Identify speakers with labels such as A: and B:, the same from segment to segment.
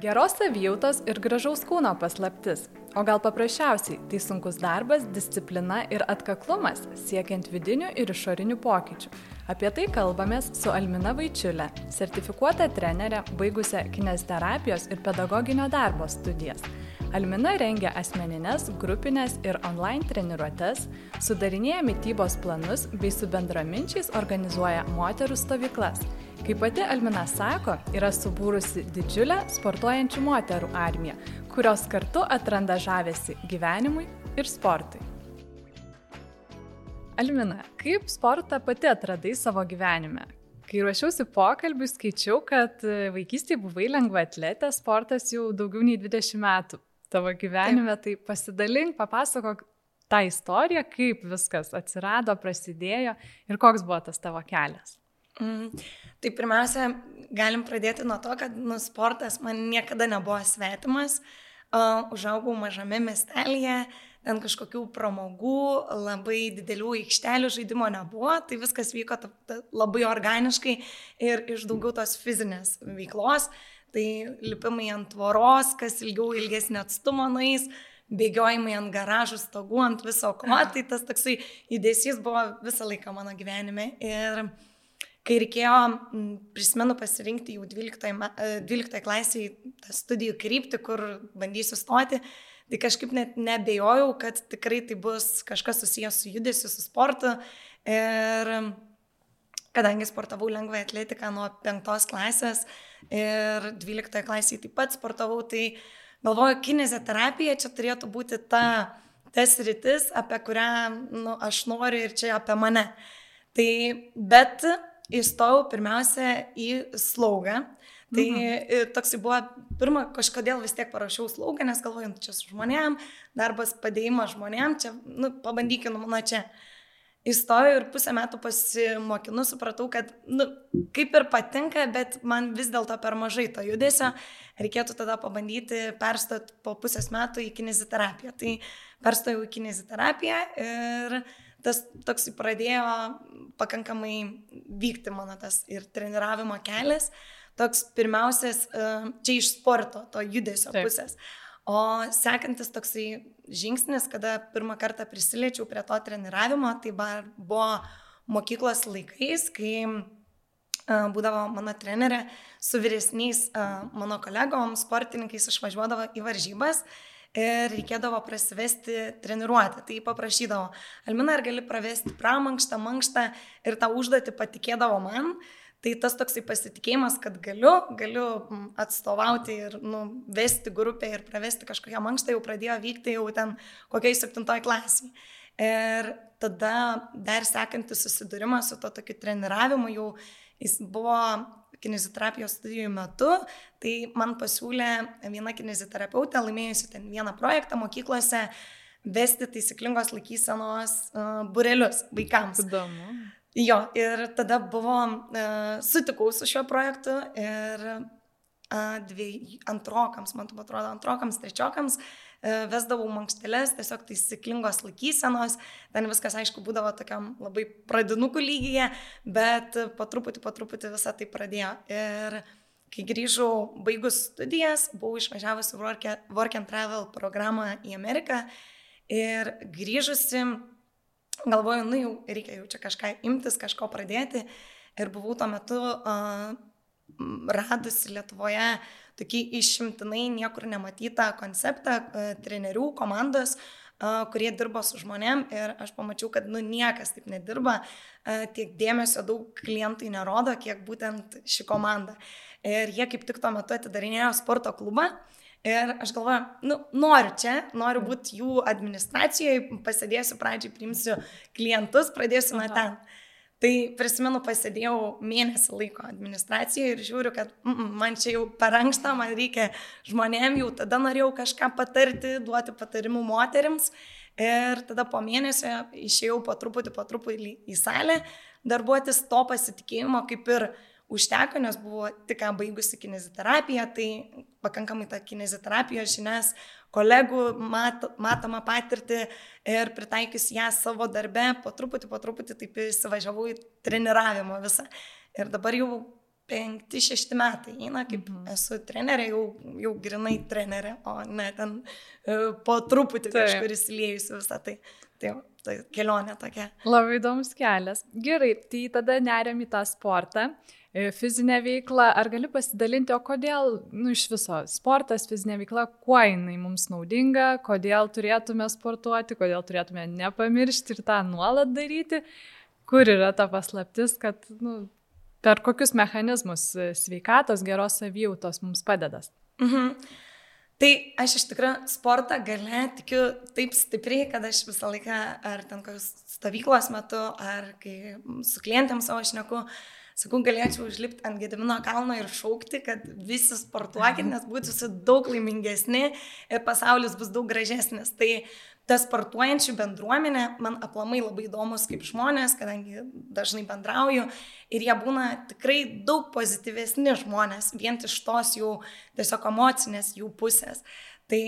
A: Geros savijautos ir gražaus kūno paslaptis. O gal paprasčiausiai tai sunkus darbas, disciplina ir atkaklumas, siekiant vidinių ir išorinių pokyčių. Apie tai kalbamės su Almina Vaičiulė, sertifikuota trenerė, baigusią kinesterapijos ir pedagoginio darbo studijas. Almina rengia asmeninės, grupinės ir online treniruotės, sudarinėja mytybos planus bei su bendraminčiais organizuoja moterų stovyklas. Kaip pati Almina sako, yra subūrusi didžiulę sportuojančių moterų armiją, kurios kartu atranda žavesi gyvenimui ir sportui. Almina, kaip sportą pati atradai savo gyvenime? Kai ruošiausi pokalbį, skaičiau, kad vaikystėje buvai lengva atletė, sportas jau daugiau nei 20 metų tavo gyvenime, Taip. tai pasidalink, papasakok tą istoriją, kaip viskas atsirado, prasidėjo ir koks buvo tas tavo kelias.
B: Mm. Tai pirmiausia, galim pradėti nuo to, kad nu, sportas man niekada nebuvo svetimas. Uh, užaugau mažame miestelėje, ten kažkokių pramogų, labai didelių aikštelių žaidimo nebuvo, tai viskas vyko ta, ta, labai organiškai ir iš daugiau tos fizinės veiklos. Tai lipimai ant tvoros, kas ilgiau ilgesnį atstumą nais, bėgiojimai ant garažų stogų, ant viso ko, tai tas toksai judesys buvo visą laiką mano gyvenime. Ir kai reikėjo, prisimenu, pasirinkti jau 12, 12 klasiai tą studijų kryptį, kur bandysiu stoti, tai kažkaip net nebejojau, kad tikrai tai bus kažkas susijęs su judesiu, su sportu. Ir kadangi sportavau lengvai atletiką nuo 5 klasės, ir 12 klasėje taip pat sportavau, tai galvoju, kinezioterapija čia turėtų būti ta, tas rytis, apie kurią nu, aš noriu ir čia apie mane. Tai, bet įstojau pirmiausia į slaugą. Tai mhm. toks buvo, pirmą kažkodėl vis tiek parašiau slaugą, nes galvoju, nu, čia su žmonėm, darbas padėjimas žmonėm, čia, nu, pabandykime, nu, mano čia. Uh, įstojau ir pusę metų pasimokinu, supratau, kad, nu, kaip ir patinka, bet man vis dėlto per mažai to judesio, reikėtų tada pabandyti perstot po pusės metų į kineziterapiją. Tai perstojau į kineziterapiją ir tas toks pradėjo pakankamai vykti mano tas ir treniravimo kelias. Toks pirmiausias, e, čia iš sporto, to judesio Taip. pusės. O sekantis toksai žingsnis, kada pirmą kartą prisiliečiau prie to treniravimo, tai buvo mokyklos laikais, kai būdavo mano trenerė su vyresniais mano kolegom, sportininkais išvažiuodavo į varžybas ir reikėdavo prasivesti treniruotę. Tai paprašydavo, Almina, ar gali pravesti pramankštą, mankštą ir tą užduotį patikėdavo man. Tai tas toksai pasitikėjimas, kad galiu, galiu atstovauti ir nu, vesti grupę ir pravesti kažkokią mankštą jau pradėjo vykti jau ten kokiai septintoji klasiai. Ir tada dar sekantis susidūrimas su to tokiu treniravimu jau jis buvo kineziterapijos studijų metu, tai man pasiūlė viena kineziterapeutė, laimėjusi ten vieną projektą mokyklose, vesti taisyklingos laikysenos uh, burelius vaikams.
A: Įdomu.
B: Jo, ir tada buvo, uh, sutikau su šiuo projektu ir uh, dviej, antrokams, man tu atrodo, antrokams, trečiokams uh, vesdavau mankštelės, tiesiog taisyklingos laikysenos, ten viskas, aišku, būdavo tokiam labai pradinukų lygyje, bet po truputį, po truputį visą tai pradėjo. Ir kai grįžau baigus studijas, buvau išvažiavusi Work and Travel programą į Ameriką ir grįžusi galvoju, nu jau reikia jau čia kažką imtis, kažko pradėti. Ir buvau tuo metu uh, radusi Lietuvoje tokį išimtinai niekur nematytą konceptą uh, trenerių komandos, uh, kurie dirbo su žmonėm ir aš pamačiau, kad nu niekas taip nedirba, uh, tiek dėmesio daug klientai nerodo, kiek būtent ši komanda. Ir jie kaip tik tuo metu atidarinėjo sporto klubą. Ir aš galvoju, nu, noriu čia, noriu būti jų administracijoje, pasėdėsiu pradžiai, priimsiu klientus, pradėsiu nuo ten. Tai prisimenu, pasėdėjau mėnesį laiko administracijoje ir žiūriu, kad mm, man čia jau per ankštą, man reikia žmonėm, jau tada norėjau kažką patarti, duoti patarimų moteriams. Ir tada po mėnesio išėjau po truputį, po truputį į salę, darbuotis to pasitikėjimo kaip ir uh, užteko, nes buvo tik ką baigusi kineziterapiją, tai pakankamai tą kineziterapijos žinias, kolegų mat, matomą patirtį ir pritaikys ją savo darbe, po truputį, po truputį taip įsivažiavau į treniravimą visą. Ir dabar jau penkti, šešti metai eina, kaip mhm. esu trenerė, jau, jau grinai trenerė, o ne ten uh, po truputį Taip. kažkur įsiliejusi visą tai. Tai, tai kelionė tokia.
A: Labai įdomus kelias. Gerai, tai tada neriam į tą sportą. E, fizinę veiklą, ar gali pasidalinti, o kodėl, nu, iš viso, sportas, fizinė veikla, kuo jinai mums naudinga, kodėl turėtume sportuoti, kodėl turėtume nepamiršti ir tą nuolat daryti, kur yra ta paslaptis, kad, nu, per kokius mechanizmus e, sveikatos, geros savijautos mums padeda.
B: Mhm. Tai aš iš tikrųjų sportą gale tikiu taip stipriai, kad aš visą laiką, ar ten kokios stovyklos metu, ar kai su klientėms savo šneku, sakau, galėčiau užlipti ant Gedimino kalno ir šaukti, kad visi sportuokit, nes būtų daug laimingesni ir pasaulis bus daug gražesnis. Tai ta sportuojančių bendruomenė man aplamai labai įdomus kaip žmonės, kadangi dažnai bendrauju ir jie būna tikrai daug pozityvesni žmonės, vien iš tos jų tiesiog emocinės jų pusės. Tai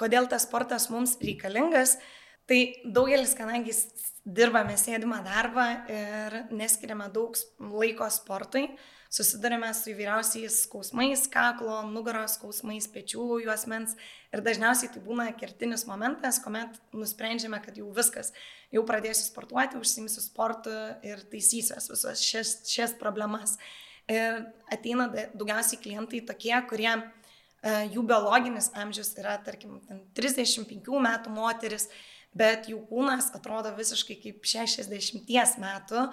B: kodėl tas sportas mums reikalingas? Tai daugelis, kadangi dirbame sėdimą darbą ir neskiriame daug laiko sportui, susidurime su įvairiausiais skausmais, kaklo, nugaros skausmais, pečių juosmens ir dažniausiai tai būna kertinis momentas, kuomet nusprendžiame, kad jau viskas, jau pradėsiu sportuoti, užsimsiu sportu ir taisysiuos visas šias, šias problemas. Ir ateina daugiausiai klientai tokie, kurie e, jų biologinis amžius yra, tarkim, 35 metų moteris, bet jų kūnas atrodo visiškai kaip 60 metų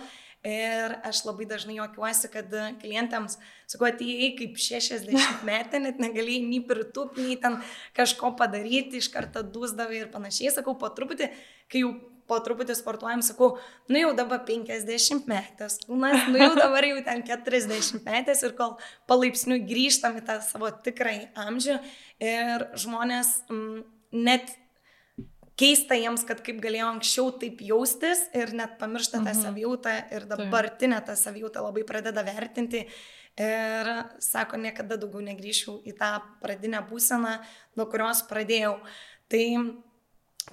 B: Ir aš labai dažnai juokiuosi, kad klientams, sakau, atėjai kaip 60 metė, net negalėjai nei pritūpti, nei ten kažko padaryti, iš karto dūsdavai ir panašiai. Sakau, po truputį, kai jau po truputį sportuojam, sakau, nu jau dabar 50 metės, kūnas, nu jau dabar jau ten 40 metės ir kol palaipsniui grįžtam į tą savo tikrąjį amžių ir žmonės m, mm, net keista jiems, kad kaip galėjo anksčiau taip jaustis ir net pamiršta tą mhm. savijautą ir dabartinę tą savijautą labai pradeda vertinti. Ir sako, niekada daugiau negrįšiu į tą pradinę būseną, nuo kurios pradėjau. Tai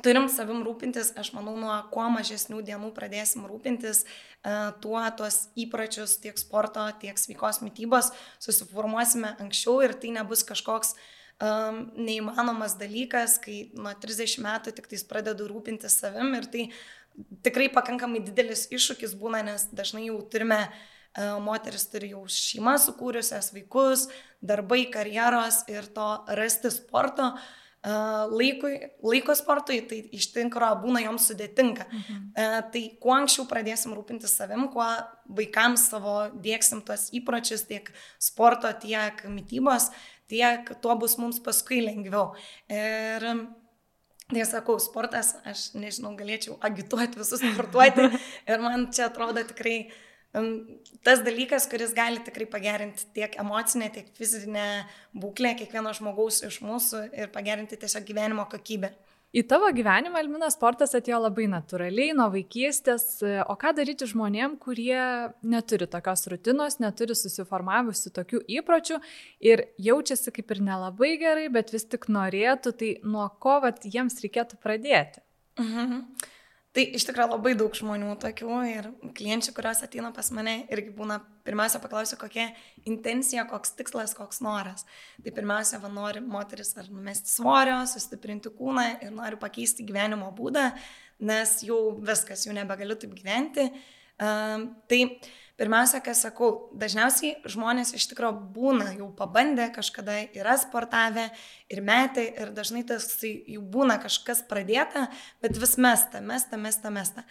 B: turim savim rūpintis, aš manau, nuo kuo mažesnių dienų pradėsim rūpintis, e, tuo tuos įpročius tiek sporto, tiek sveikos mytybos susiformuosime anksčiau ir tai nebus kažkoks uh, um, neįmanomas dalykas, kai nuo 30 metų tik tais pradedu rūpintis savim ir tai tikrai pakankamai didelis iššūkis būna, nes dažnai jau turime, uh, moteris turi jau šeimą sukūrusias, vaikus, darbai, karjeros ir to rasti sporto. Uh, laikui, laiko sportui, tai iš tikrųjų būna joms sudėtinga. Mhm. Uh, tai kuo anksčiau pradėsim rūpintis savim, kuo vaikams savo dėksim tuos įpročius tiek sporto, tiek mytybos, uh, tiek tuo bus mums paskui lengviau. Ir Tai sakau, sportas, aš nežinau, galėčiau agituoti visus sportuoti ir man čia atrodo tikrai tas dalykas, kuris gali tikrai pagerinti tiek emocinę, tiek fizinę būklę kiekvieno žmogaus iš mūsų ir pagerinti tiesiog gyvenimo kokybę.
A: Į tavo gyvenimą, Almina, sportas atėjo labai natūraliai, nuo vaikystės. O ką daryti žmonėm, kurie neturi tokios rutinos, neturi susiformavusių tokių įpročių ir jaučiasi kaip ir nelabai gerai, bet vis tik norėtų, tai nuo ko vat, jiems reikėtų pradėti?
B: Mhm. Tai iš tikrųjų labai daug žmonių tokių ir klienčių, kurios ateina pas mane irgi būna, pirmiausia, paklausiu, kokia intencija, koks tikslas, koks noras. Tai pirmiausia, va, nori moteris ar numesti svorio, sustiprinti kūną ir nori pakeisti gyvenimo būdą, nes jau viskas, jau nebegaliu taip gyventi. Um, tai Pirmiausia, ką sakau, dažniausiai žmonės iš tikrųjų būna jau pabandę, kažkada yra sportavę ir metai ir dažnai tas jau būna kažkas pradėta, bet vis mesta, mesta, mesta, mesta.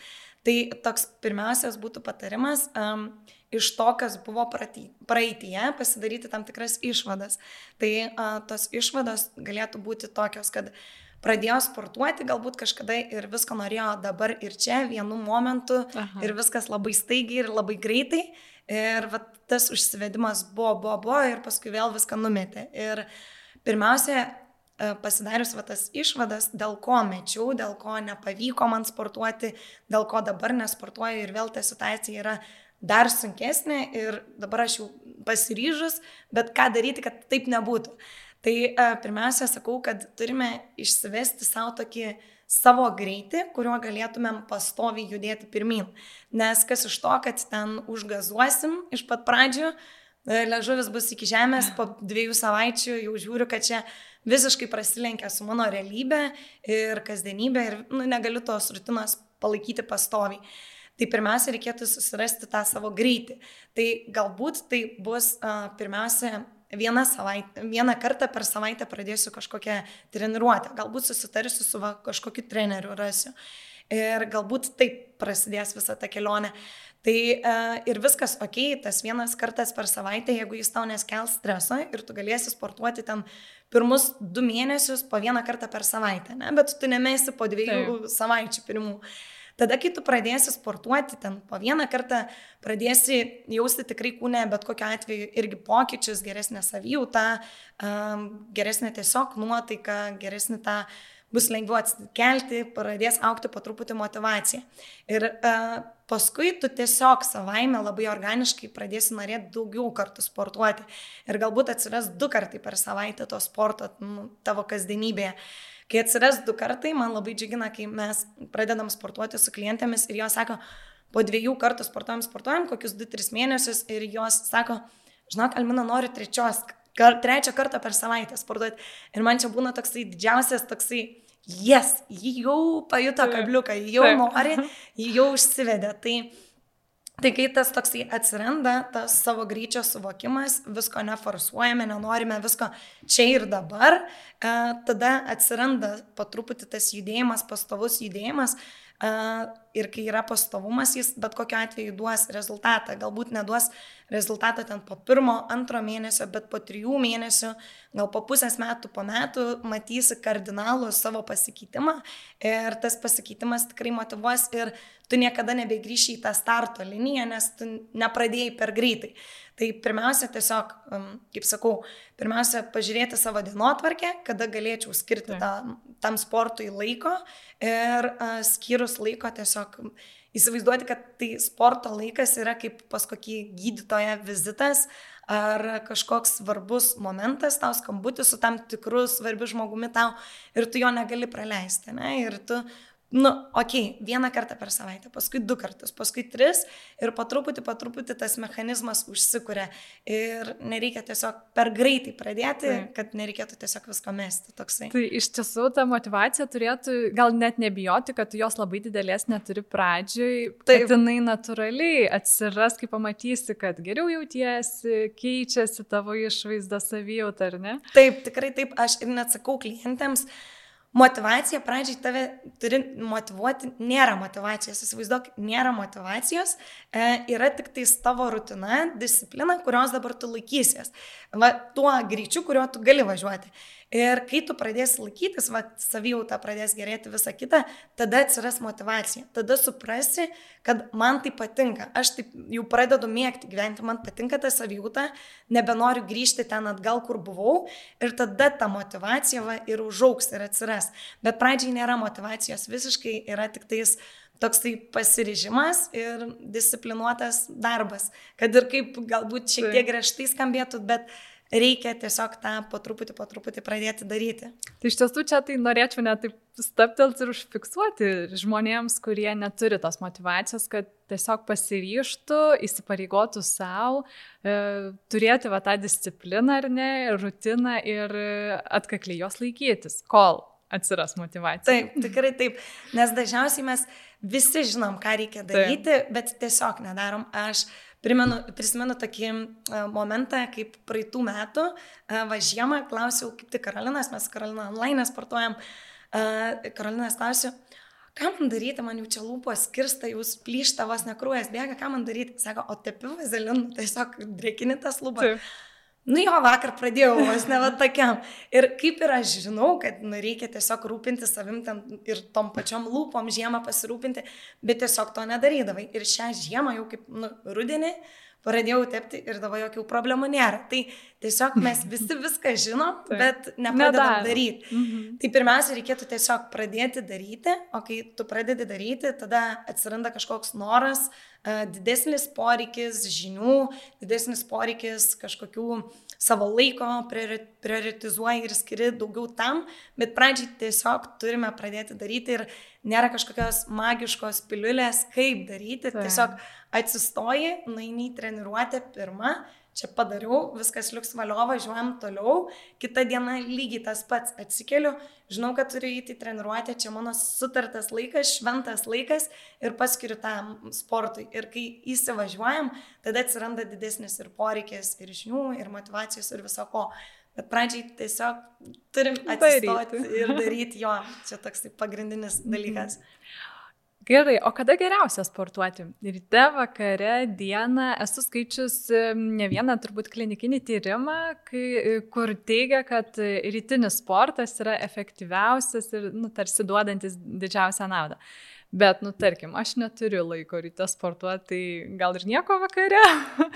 B: Tai toks pirmiausias būtų patarimas um, iš to, kas buvo praeitie, pasidaryti tam tikras išvadas. Tai uh, tos išvados galėtų būti tokios, kad uh, pradėjo sportuoti, galbūt kažkada ir visko norėjo dabar ir čia, vienu momentu, Aha. ir viskas labai staigiai ir labai greitai. Ir va, tas užsivedimas buvo, buvo, buvo ir paskui vėl viską numetė. Ir pirmiausia, e, pasidarius va, tas išvadas, dėl ko mečiau, dėl ko nepavyko man sportuoti, dėl ko dabar nesportuoju ir vėl ta situacija yra dar sunkesnė ir dabar aš jau pasiryžus, bet ką daryti, kad taip nebūtų. Tai uh, pirmiausia, sakau, kad turime išsivesti savo tokį savo greitį, kuriuo galėtumėm pastoviai judėti pirmin. Nes kas iš to, kad ten užgazuosim iš pat pradžių, ležuvis bus iki žemės, po dviejų savaičių jau žiūriu, kad čia visiškai prasilenkia su mano realybė ir kasdienybė ir nu, negaliu tos rutinos palaikyti pastoviai. Tai pirmiausia, reikėtų susirasti tą savo greitį. Tai galbūt tai bus uh, pirmiausia vieną, savaitę, vieną kartą per savaitę pradėsiu kažkokią treniruotę, galbūt susitarsiu su va, kažkokiu treneriu rasiu. Ir galbūt taip prasidės visa ta kelionė. Tai uh, ir viskas ok, tas vienas kartas per savaitę, jeigu jis tau neskel streso ir tu galėsi sportuoti ten pirmus du mėnesius po vieną kartą per savaitę, ne? bet tu nemesi po dviejų taip. savaičių pirmų. Uh, Tada, kai tu pradėsi sportuoti, ten po vieną kartą pradėsi jausti tikrai kūne, bet kokiu atveju irgi pokyčius, geresnę savijautą, geresnę tiesiog nuotaiką, geresnį tą bus lengviau atsikelti, pradės aukti po truputį motivacija. Ir uh, paskui tu tiesiog savaime labai organiškai pradėsi norėti daugiau kartų sportuoti. Ir galbūt atsiras du kartai per savaitę to sporto nu, tavo kasdienybėje. Uh, Kai atsiras du kartai, man labai džiugina, kai mes pradedam sportuoti su klientėmis ir jos sako, po dviejų kartų sportuojam, sportuojam, kokius 2-3 mėnesius ir jos sako, žinok, Almina noriu trečios, kar, trečią kartą per savaitę sportuoti. Ir man čia būna toksai didžiausias toksai, jes, jį jau pajuto kabliuką, jau nori, jį jau užsivedė. Tai Tai kai tas toksai atsiranda, tas savo greičio suvokimas, visko neforsuojame, nenorime visko čia ir dabar, e, tada atsiranda po truputį tas judėjimas, pastovus judėjimas, ir kai yra pastovumas, jis bet kokiu atveju duos rezultatą. Galbūt neduos rezultatą ten po pirmo, antro mėnesio, bet po trijų mėnesių, gal po pusės metų, po metų matysi kardinalų savo pasikeitimą ir tas pasikeitimas tikrai motivuos ir tu niekada nebegrįši į tą starto liniją, nes tu nepradėjai per greitai. Tai pirmiausia, tiesiog, kaip sakau, pirmiausia, pažiūrėti savo dienotvarkę, kada galėčiau skirti tą, tam sportui laiko ir uh, skyrus laiko tiesiog įsivaizduoti, kad tai sporto laikas yra kaip pas kokį gydytoją vizitas ar kažkoks svarbus momentas, tau skambutis su tam tikru svarbiu žmogumi tau ir tu jo negali praleisti. Ne? Ir tu nu, okei, okay, vieną kartą per savaitę, paskui du kartus, paskui tris ir po truputį, po truputį tas mechanizmas užsikuria ir nereikia tiesiog per greitai pradėti, tai. kad nereikėtų tiesiog visko mesti. Toksai.
A: Tai iš tiesų ta motivacija turėtų gal net nebijoti, kad jos labai didelės neturi pradžioj, kad jinai natūraliai atsiras, kai pamatysi, kad geriau jautiesi, keičiasi tavo išvaizda savijauta, ar ne?
B: Taip, tikrai taip, aš ir net sakau klientams, uh, motivacija pradžiai tave turi motivuoti, nėra motivacijos, įsivaizduok, nėra motivacijos, e, yra tik tais tavo rutina, disciplina, kurios dabar tu laikysies. Va, tuo greičiu, kuriuo tu gali važiuoti. Ir kai tu pradėsi laikytis, va, savijauta pradės gerėti visą kitą, tada atsiras motivacija. Tada suprasi, kad man tai patinka. Aš taip jau pradedu mėgti gyventi, man patinka ta savijauta, nebenoriu grįžti ten atgal, kur buvau. Ir tada ta motivacija va, ir užauks ir atsiras. Bet pradžiai nėra motivacijos, visiškai yra tik tais toksai pasiryžimas ir disciplinuotas darbas. Kad ir kaip galbūt šiek tiek griežtai skambėtų, bet reikia tiesiog tą po truputį, po truputį pradėti daryti.
A: Tai iš tiesų čia tai norėčiau net taip staptelti ir užfiksuoti žmonėms, kurie neturi tos motivacijos, kad tiesiog pasiryštų, įsipareigotų savo, e, turėti va tą discipliną ar ne, rutiną ir atkakliai jos laikytis, kol atsiras motivacija.
B: Taip, tikrai taip, nes dažniausiai mes visi žinom, ką reikia daryti, taip. bet tiesiog nedarom. Aš Primenu, prisimenu tokį uh, momentą, kaip praeitų metų, uh, va žiemą klausiau, kaip tik Karolinas, mes Karoliną online sportuojam, uh, Karolinas klausiu, ką man daryti, man jau čia lūpos skirsta, jūs plyšta, vos nekrūjas bėga, ką man daryti. Sako, o tepiu vazelinu, tiesiog drėkini tas lūpas. Taip. Nu jo, vakar pradėjau vos ne va tokiam. Ir kaip ir aš žinau, kad nu, reikia tiesiog rūpinti savim ten ir tom pačiom lūpom žiemą pasirūpinti, bet tiesiog to nedarydavai. Ir šią žiemą jau kaip nu, rudenį pradėjau tepti ir dabar jokių problemų nėra. Tai tiesiog mes visi viską žinom, bet nepradedam daryti. Mhm. Tai pirmiausia, reikėtų tiesiog pradėti daryti, o kai tu pradedi daryti, tada atsiranda kažkoks noras, didesnis poreikis žinių, didesnis poreikis kažkokių savo laiko, prioritizuoji ir skiri daugiau tam, bet pradžiai tiesiog turime pradėti daryti ir nėra kažkokios magiškos piliulės, kaip daryti, Taip. tiesiog atsistoji, nueini į treniruotę pirmą, čia padariau, viskas liuks valio, važiuojam toliau, kitą dieną lygiai tas pats atsikeliu, žinau, kad turiu įti treniruotę, čia mano sutartas laikas, šventas laikas ir paskiriu tam sportui. Ir kai įsivažiuojam, tada atsiranda didesnis ir poreikis, ir žinių, ir motivacijos, ir viso ko. Bet pradžiai tiesiog turim atsistoti daryti. ir daryti jo. Čia toks tai pagrindinis dalykas.
A: Gerai, o kada geriausia sportuoti? Ryte, vakare, dieną. Esu skaičius ne vieną turbūt klinikinį tyrimą, kai, kur teigia, kad rytinis sportas yra efektyviausias ir, nu, tarsi duodantis didžiausią naudą. Bet, nu, tarkim, aš neturiu laiko ryte sportuoti, tai gal ir nieko vakare.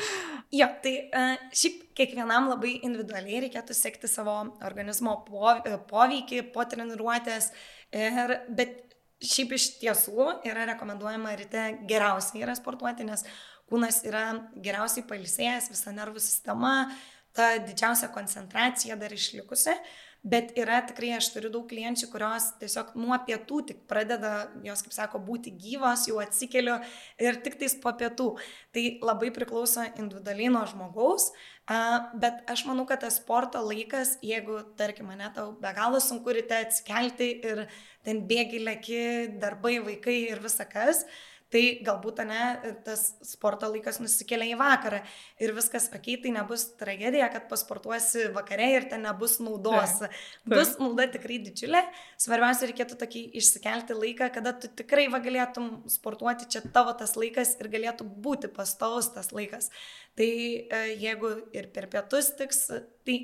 B: jo, tai uh, šiaip kiekvienam labai individualiai reikėtų sekti savo organizmo poveikį po treniruotės. Ir, bet šiaip iš tiesų yra rekomenduojama ryte geriausiai yra sportuoti, nes kūnas yra geriausiai palisėjęs, visa nervų sistema, ta didžiausia koncentracija dar išlikusi. Bet yra tikrai, aš turiu daug klienčių, kurios tiesiog nuo pietų tik pradeda, jos, kaip sako, būti gyvos, jau atsikeliu ir tik tais po pietų. Tai labai priklauso individualiai nuo žmogaus, bet aš manau, kad tas sporto laikas, jeigu, tarkim, mane tau be galo sunku ryte atsikelti ir ten bėgi, lėki, darbai, vaikai ir visa kas, tai galbūt ne, tas sporto laikas nusikelia į vakarą ir viskas, okei, okay, tai nebus tragedija, kad pasportuosi vakare ir ten nebus naudos. Tai, tai. Bus nauda tikrai didžiulė, svarbiausia reikėtų tokį išsikelti laiką, kada tu tikrai va galėtum sportuoti, čia tavo tas laikas ir galėtų būti pastovus tas laikas. Tai e, jeigu ir per pietus tiks, tai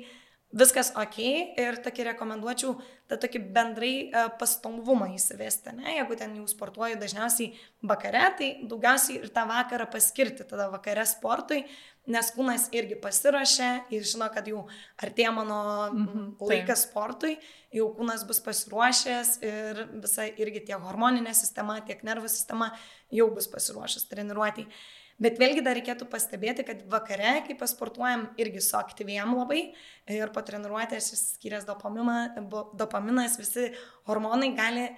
B: viskas ok ir tokį rekomenduočiau tą tokį bendrai e, pastovumą įsivesti. Ne? Jeigu ten jau sportuoju dažniausiai vakare, tai daugiausiai ir tą vakarą paskirti tada vakare sportui, nes kūnas irgi pasiruošia ir žino, kad jau artėja mano mhm, laikas sportui, jau kūnas bus pasiruošęs ir visa irgi tiek hormoninė sistema, tiek nervų sistema jau bus pasiruošęs treniruotėjai. Bet vėlgi dar reikėtų pastebėti, kad vakare, kai pasportuojam, irgi suaktyvėjam labai ir po treniruotės išskyręs dopaminas, visi hormonai gali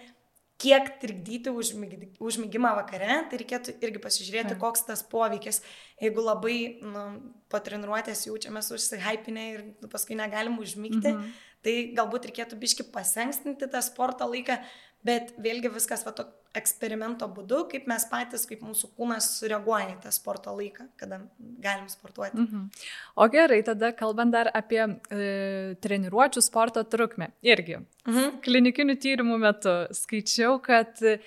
B: kiek trikdyti užmygimą vakare, tai reikėtų irgi pasižiūrėti, ja. koks tas poveikis. Jeigu labai nu, po treniruotės jaučiamės užsihypinę ir paskui negalim užmygti, mhm. tai galbūt reikėtų biški pasenkstinti tą sporto laiką, bet vėlgi viskas va to eksperimento būdu, kaip mes patys, kaip mūsų kūnas sureaguoja į tą sporto laiką, kada galim sportuoti. Mhm.
A: O gerai, tada kalbant dar apie e, treniruočių sporto trukmę. Irgi. Mhm. Klinikinių tyrimų metu skaičiau, kad e,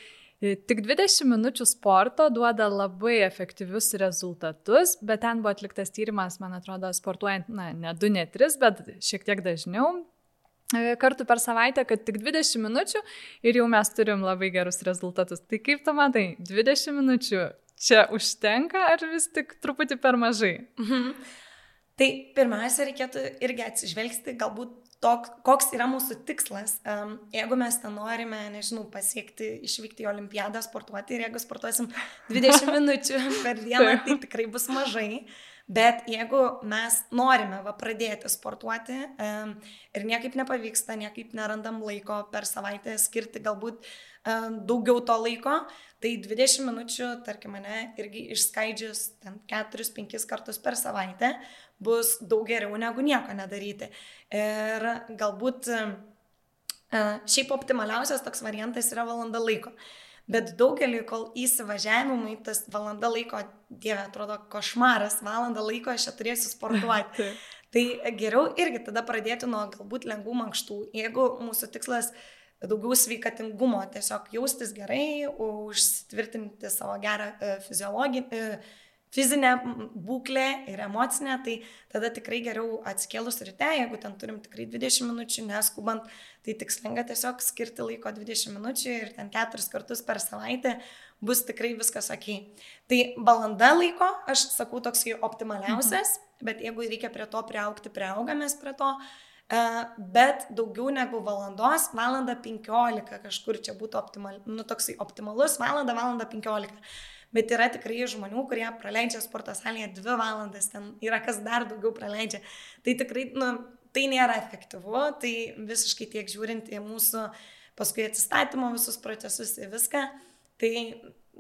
A: Tik 20 minučių sporto duoda labai efektyvius rezultatus, bet ten buvo atliktas tyrimas, man atrodo, sportuojant, na, ne 2, ne 3, bet šiek tiek dažniau, kartų per savaitę, kad tik 20 minučių ir jau mes turim labai gerus rezultatus. Tai kaip tu matai, 20 minučių čia užtenka ar vis tik truputį per mažai? Mhm.
B: Tai pirmiausia, reikėtų irgi atsižvelgti galbūt tok, koks yra mūsų tikslas. Um, jeigu mes ten norime, nežinau, pasiekti, išvykti į olimpiadą sportuoti ir jeigu sportuosim 20 minučių per dieną, tai tikrai bus mažai. Bet jeigu mes norime va, pradėti sportuoti um, ir niekaip nepavyksta, niekaip nerandam laiko per savaitę skirti galbūt um, daugiau to laiko, tai 20 minučių, tarkim, mane irgi išskaidžius 4-5 kartus per savaitę bus daug geriau negu nieko nedaryti. Ir galbūt uh, šiaip optimaliausias toks variantas yra valanda laiko. Uh, Bet daugelį, kol įsivažiavimui tas valanda laiko, dieve, atrodo košmaras, valanda laiko aš čia turėsiu sportuoti. tai geriau irgi tada pradėti nuo galbūt lengvų mankštų. Jeigu mūsų tikslas daugiau sveikatingumo, tiesiog jaustis gerai, užsitvirtinti savo gerą e, fiziologiją, e, fizinę būklę ir emocinę, tai tada tikrai geriau atsikėlus ryte, jeigu ten turim tikrai 20 minučių, neskubant, tai tikslinga tiesiog skirti laiko 20 minučių ir ten keturis kartus per savaitę bus tikrai viskas ok. Tai valanda laiko, aš sakau, toks optimaliausias, mhm. bet jeigu reikia prie to priaukti, priaugamės prie to. Uh, bet daugiau negu valandos, valanda 15 kažkur čia būtų optimal, nu, toksai optimalus, valanda, valanda 15 bet yra tikrai žmonių, kurie praleidžia sporto salėje dvi valandas, ten yra kas dar daugiau praleidžia. Tai tikrai, nu, tai nėra efektyvu, tai visiškai tiek žiūrint į mūsų paskui atsistatymo visus procesus, į viską, tai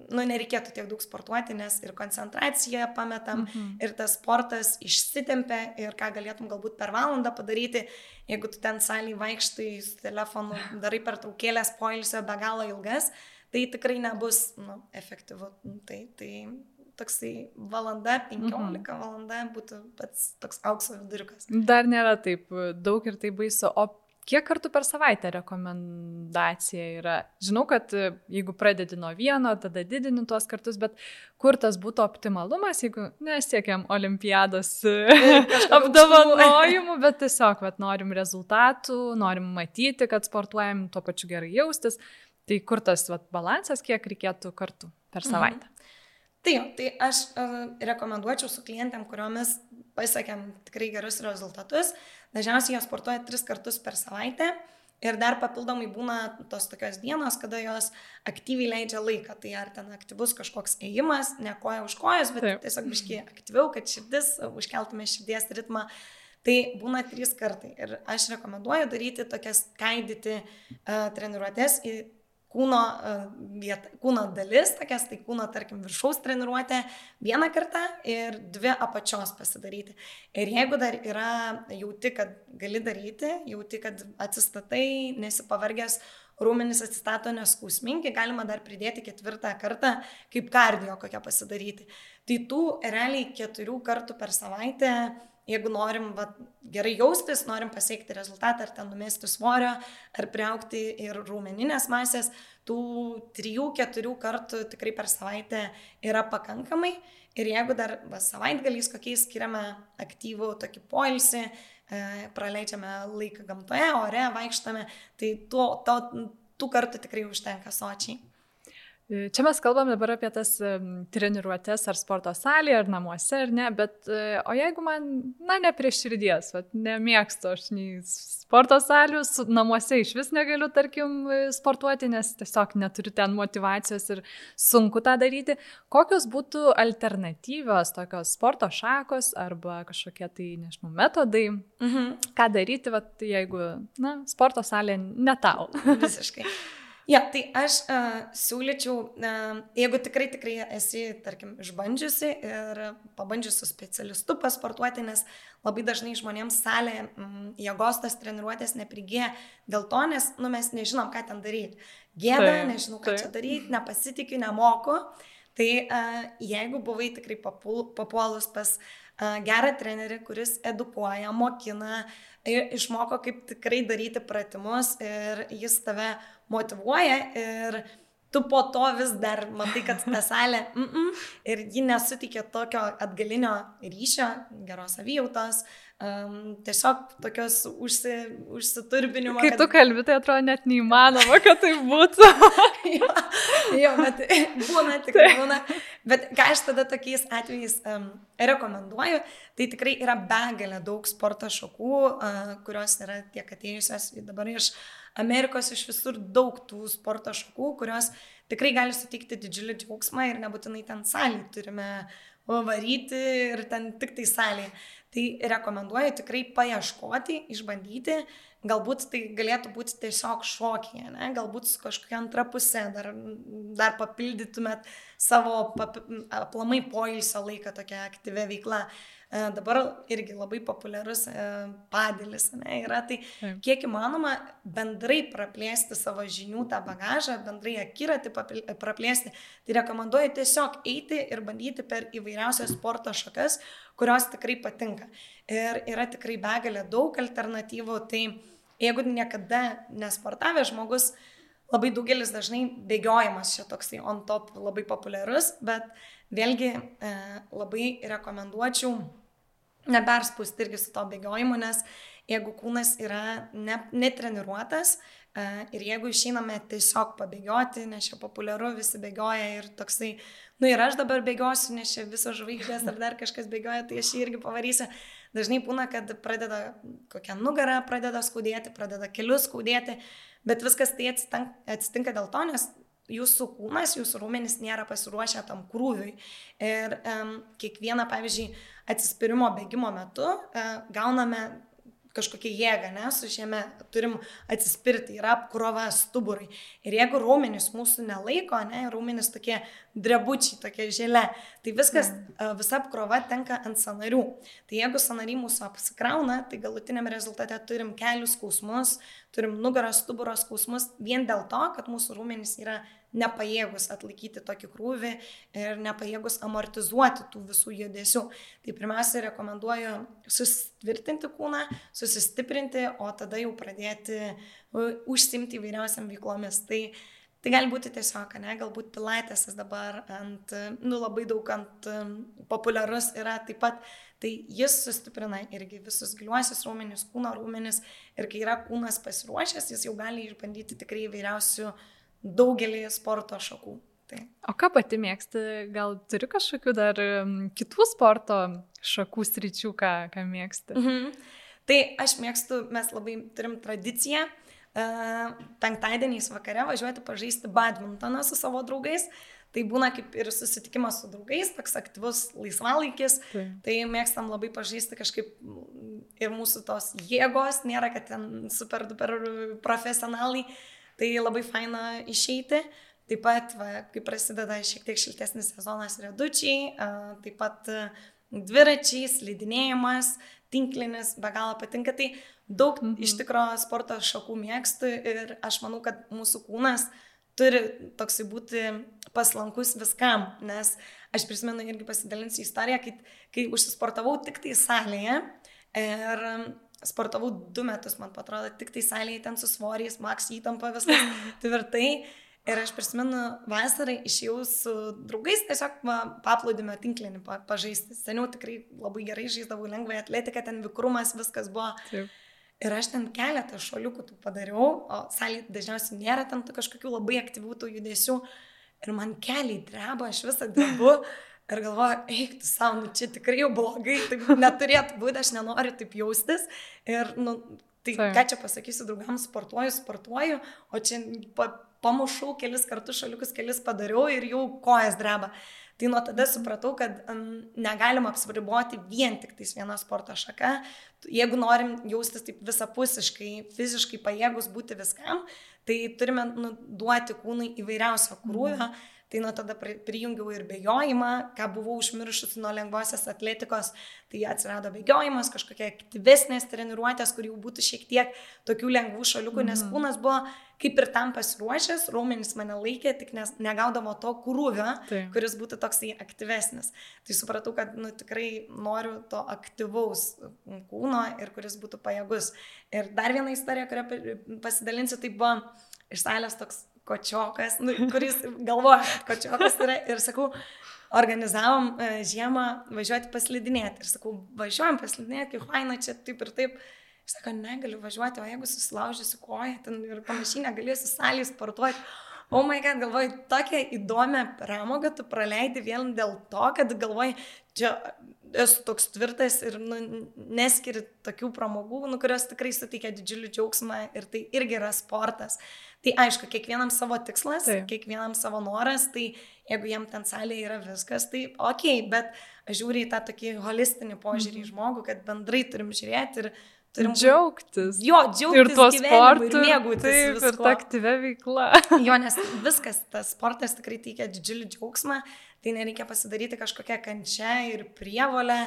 B: nu, nereikėtų tiek daug sportuoti, nes ir koncentraciją pametam, mhm. ir tas sportas išsitempia ir ką galėtum galbūt per valandą padaryti, jeigu tu ten salį vaikštai su telefonu, darai per traukėlės poilsio be galo ilgas, tai tikrai nebus nu, efektyvu. Tai, tai toksai valanda, 15 mhm. valanda būtų pats toks aukso viduriukas.
A: Dar nėra taip daug ir tai baisu. O Kiek kartų per savaitę rekomendacija yra? Žinau, kad e, jeigu pradedi nuo vieno, tada didini tuos kartus, bet kur tas būtų optimalumas, jeigu nesiekiam olimpiados e, apdovanojimų, bet tiesiog vat, norim rezultatų, norim matyti, kad sportuojam, tuo pačiu gerai jaustis. Tai kur tas vat, balansas, kiek reikėtų kartų per mhm. savaitę? Mhm.
B: Tai, tai aš uh, rekomenduočiau su klientėm, kuriomis pasiekėm tikrai gerus rezultatus. Dažniausiai jos sportuoja tris kartus per savaitę ir dar papildomai būna tos tokios dienos, kada jos aktyviai leidžia laiką. Tai ar ten aktyvus kažkoks ėjimas, ne koja už kojos, bet Taip. tiesiog biškiai aktyviau, kad širdis, užkeltume širdies ritmą. Tai būna trys kartai. Ir aš rekomenduoju daryti tokias skaidyti uh, treniruotės į kūno, e, vieta, kūno dalis, tokias, tai kūno, tarkim, viršaus treniruotė vieną kartą ir dvi apačios pasidaryti. Ir jeigu dar yra, jauti, kad gali daryti, jauti, kad atsistatai, nesipavargęs, rūmenys atsistato neskausmingi, galima dar pridėti ketvirtą kartą, kaip kardio kokią pasidaryti. Tai tų realiai keturių kartų per savaitę jeigu norim va, gerai jaustis, norim pasiekti rezultatą, ar ten numesti svorio, ar priaukti ir rūmeninės masės, tų trijų, keturių kartų tikrai per savaitę yra pakankamai. Ir jeigu dar va, savaitgaliais kokiais skiriame aktyvų tokį poilsį, e, praleidžiame laiką gamtoje, ore, vaikštame, tai to, to, tų kartų tikrai užtenka sočiai.
A: Čia mes kalbam dabar apie tas treniruotės ar sporto salėje, ar namuose, ar ne, bet e, o jeigu man, na, ne prie širdies, vat, nemėgstu aš nei sporto salių, namuose iš vis negaliu, tarkim, e, sportuoti, nes tiesiog neturiu ten motivacijos ir sunku tą daryti, kokios būtų alternatyvios tokios sporto šakos arba kažkokie tai, nežinau, metodai, mhm. ką daryti, vat, jeigu, na, sporto salė ne tau.
B: Visiškai. Ja, tai aš uh, siūlyčiau, uh, jeigu tikrai, tikrai esi, tarkim, išbandžiusi ir pabandžiusi su specialistu pasportuoti, nes labai dažnai žmonėms salė mm, jėgos tas treniruotės neprigė dėl to, nes nu, mes nežinom, ką ten daryti. Gėda, tai, nežinau, ką tai. čia daryti, nepasitikiu, nemoku. Tai uh, jeigu buvai tikrai papuolus pas uh, gerą trenerį, kuris edukuoja, mokina, išmoko kaip tikrai daryti pratimus ir jis tave motivuoja ir tu po to vis dar matai, kad ta salė mm -mm, ir ji nesutikė tokio atgalinio ryšio, geros savijautos, um, tiesiog tokios užsi, užsiturbinimo.
A: Kai kad... tu kalbi, tai atrodo net neįmanoma, kad tai būtų.
B: jo, jo, bet būna tikrai būna. Bet ką aš tada tokiais atvejais um, rekomenduoju, tai tikrai yra begalė daug sporto šakų, uh, kurios yra tiek atėjusios dabar iš Amerikos, iš visur daug tų sporto šakų, kurios tikrai gali suteikti didžiulį džiaugsmą ir nebūtinai ten salį turime varyti ir ten tik tai salėje. Tai rekomenduoju tikrai paieškoti, išbandyti, galbūt tai galėtų būti tiesiog šokėje, ne? galbūt su kažkokia antra pusė dar, dar papildytumėt savo pap, aplamai poilsio laiką tokia aktyvia veikla. E, dabar irgi labai populiarus e, padėlis ne, yra, tai kiek įmanoma bendrai praplėsti savo žinių tą bagažą, bendrai akiratį praplėsti, tai rekomenduoju tiesiog eiti ir bandyti per įvairiausias sporto šakas, kurios tikrai patinka. Ir yra tikrai begalė daug alternatyvų, tai jeigu niekada nesportavęs žmogus, labai daugelis dažnai bėgiojimas čia toksai on top labai populiarus, bet vėlgi e, labai rekomenduočiau neperspūsti irgi su to bėgiojimu, nes jeigu kūnas yra ne, netreniruotas uh, ir jeigu išeiname tiesiog pabėgioti, nes čia populiaru, visi bėgioja ir toksai, nu ir aš dabar bėgiosiu, nes čia visos žvaigždės ar dar kažkas bėgioja, tai aš jį irgi pavarysiu. Dažnai būna, kad pradeda kokią nugarą, pradeda skaudėti, pradeda kelius skaudėti, bet viskas tai atsitinka dėl to, nes jūsų kūnas, jūsų rūmenys nėra pasiruošę tam krūviui. Ir um, kiekvieną, pavyzdžiui, atsispirimo bėgimo metu uh, gauname kažkokią jėgą, ne, su žeme, turim atsispirti, yra apkrova stuburai. Ir jeigu raumenys mūsų nelaiko, ne, raumenys tokie drebučiai, tokie žėlė, tai viskas, mm. visa apkrova tenka ant sanarių. Tai jeigu sanariai mūsų apsikrauna, tai galutiniam rezultate turim kelių skausmus, turim nugaros stuburo skausmus vien dėl to, kad mūsų raumenys yra nepajėgus atlaikyti tokį krūvį ir nepajėgus amortizuoti tų visų judesių. Tai pirmiausia, rekomenduoju susitvirtinti kūną, susistiprinti, o tada jau pradėti užsimti įvairiausiam veiklomis. Tai, tai gali būti tiesiog, ne, galbūt pilaitėsas dabar ant, nu labai daug ant populiarus yra taip pat. Tai jis sustiprina irgi visus giliuosius raumenis, kūno raumenis ir kai yra kūnas pasiruošęs, jis jau gali išbandyti tikrai įvairiausių daugelį sporto šakų. Tai.
A: O ką pati mėgsti? Gal turi kažkokių dar kitų sporto šakų sričių, ką, ką mėgsti? Mhm.
B: Tai aš mėgstu, mes labai turim tradiciją uh, penktadieniais vakare važiuoti pažaisti badmintoną su savo draugais. Tai būna kaip ir susitikimas su draugais, toks aktyvus laisvalaikis. Tai. tai mėgstam labai pažaisti kažkaip ir mūsų tos jėgos, nėra, kad ten super, super profesionalai. Uh, Tai labai faina išeiti. Taip pat, va, kai prasideda šiek tiek šiltesnis sezonas, redučiai, taip pat dviračiai, slidinėjimas, tinklinis, be galo patinka. Tai daug mhm. iš tikro sporto šakų mėgstu ir aš manau, kad mūsų kūnas turi toksai būti paslankus viskam, nes aš prisimenu irgi pasidalinsiu istoriją, kai, kai užsisportavau tik tai salėje ir sportavau du metus, man atrodo, tik tai salėje ten su svoriais, maks įtampa viskas tvirtai. Ir aš prisimenu, vasarai išėjau su draugais tiesiog va, paplūdimio tinklinį pa, pažaisti. Seniau tikrai labai gerai žaisdavau lengvai atletiką, ten vikrumas, viskas buvo. Taip. Ir aš ten keletą šoliukų tų padariau, o salėje dažniausiai nėra ten kažkokių labai aktyvių tų judesių. Ir man keliai dreba, aš visą drebu. Ir galvoju, eik tu savo, nu čia tikrai jau blogai, taip neturėtų būti, aš nenoriu taip jaustis. Ir, nu, tai Taip. ką čia pasakysiu, draugams sportuoju, sportuoju, o čia pa, pamušau kelis kartus šaliukus, kelis padariau ir jau kojas dreba. Tai nuo tada supratau, kad um, negalim apsiriboti vien tik tais viena sporto šaka. Jeigu norim jaustis taip visapusiškai, fiziškai pajėgus būti viskam, tai turime nu, duoti kūnui įvairiausio krūvio. Mm. Tai nuo tada prijungiau ir bėgiojimą, ką buvau užmiršusi nuo lengvosios atletikos, tai atsirado bėgiojimas, kažkokie aktyvesnės treniruotės, kur jau būtų šiek tiek tokių lengvų šaliukų, nes mhm. kūnas buvo kaip ir tam pasiruošęs, raumenys mane laikė, tik nes negaudavo to krūvio, tai. kuris būtų toksai aktyvesnis. Tai supratau, kad nu, tikrai noriu to aktyvaus kūno ir kuris būtų pajėgus. Ir dar viena istorija, kurią pasidalinsiu, tai buvo iš salės toks kočiokas, nu, kuris galvoja, kad kočiokas yra ir sakau, organizavom uh, žiemą važiuoti paslidinėti. Ir sakau, važiuojam paslidinėti, kai Haina čia taip ir taip. Jis sako, negaliu važiuoti, o jeigu susilaužysiu koją ten ir panašiai negalėsiu salėje sportuoti. O oh my god, galvoju, tokią įdomią pramogą tu praleidi vien dėl to, kad galvoji, čia esu toks tvirtas ir nu, neskiri tokių pramogų, nu, kurios tikrai suteikia didžiulį džiaugsmą ir tai irgi yra sportas. Tai aišku, kiekvienam savo tikslas, Taip. kiekvienam savo noras, tai jeigu jam ten salėje yra viskas, tai ok, bet aš žiūriu į tą tokį holistinį požiūrį į mhm. žmogų, kad bendrai turim žiūrėti ir Turim
A: džiaugtis.
B: Jo, džiaugtis. Ir tuo sportu. Ir mėgautis.
A: Taip, visko. ir ta aktyvia veikla.
B: jo, nes viskas, tas sportas tikrai teikia didžiulį džiaugsmą, tai nereikia pasidaryti kažkokią kančią ir prievolę,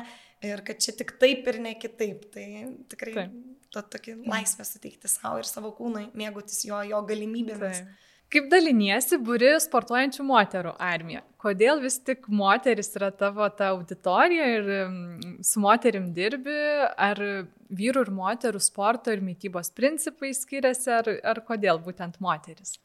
B: ir kad čia tik taip ir ne kitaip. Tai tikrai taip. To tokį laisvę suteikti savo ir savo kūnui, mėgautis jo, jo galimybėmis. Taip.
A: Kaip daliniesi būri sportuojančių moterų armija? Kodėl vis tik moteris yra tavo ta auditorija ir mm, su moterim dirbi? Ar vyrų ir moterų sporto ir mytybos principai skiriasi, ar, ar kodėl būtent moteris?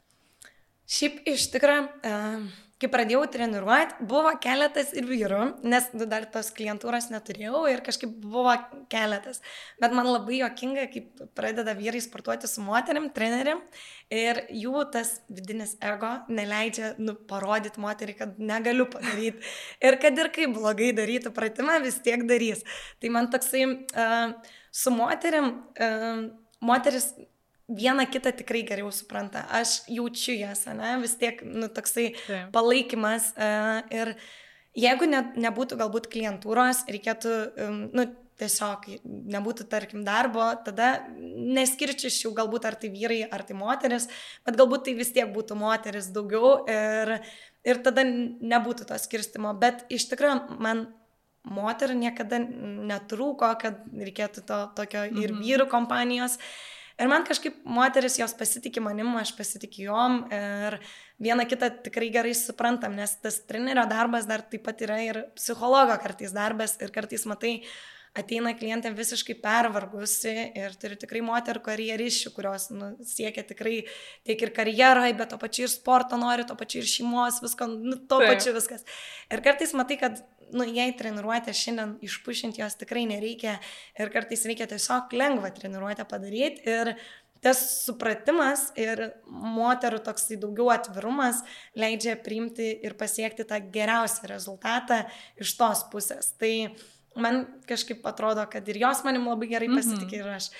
B: Šiaip iš tikrųjų, uh kai pradėjau treniruoti, buvo keletas ir vyrų, nes nu, dar tos klientūros neturėjau ir kažkaip buvo keletas. Bet man labai jokinga, kaip pradeda vyrai sportuoti su moterim, treneriam ir jų tas vidinis ego neleidžia nu, parodyti moteriai, kad negaliu padaryti. Ir kad ir kaip blogai darytų pratimą, vis tiek darys. Tai man toksai uh, su moterim, uh, moteris viena kitą tikrai geriau supranta. Aš jaučiu jas, ne, vis tiek, nu, toksai Taip. palaikymas. Uh, ir jeigu ne, nebūtų galbūt klientūros, reikėtų, um, nu, tiesiog nebūtų, tarkim, darbo, tada neskirčiau galbūt ar tai vyrai, ar tai moteris, bet galbūt tai vis tiek būtų moteris daugiau ir, ir tada nebūtų to skirstimo. Bet iš tikrųjų man moterų niekada netrūko, kad reikėtų to tokio ir mhm. vyrų kompanijos. Ir man kažkaip moteris jos pasitikė manim, aš pasitikiu jom ir vieną kitą tikrai gerai suprantam, nes tas trenerio darbas dar taip pat yra ir psichologo kartais darbas ir kartais matai, ateina klientė visiškai pervargusi ir turi tikrai moterų karjeriščių, kurios nu, siekia tikrai tiek ir karjerai, bet to pačiu ir sporto nori, to pačiu ir šeimos, visko, nu, to Taip. pačiu viskas. Ir kartais matai, kad nu, jei treniruotę šiandien išpušinti jos tikrai nereikia ir kartais reikia tiesiog lengvą treniruotę padaryti ir tas supratimas ir moterų toksai daugiau atvirumas leidžia priimti ir pasiekti tą geriausią rezultatą iš tos pusės. Tai man kažkaip atrodo, kad ir jos manim labai gerai mhm. pasitikė ir aš.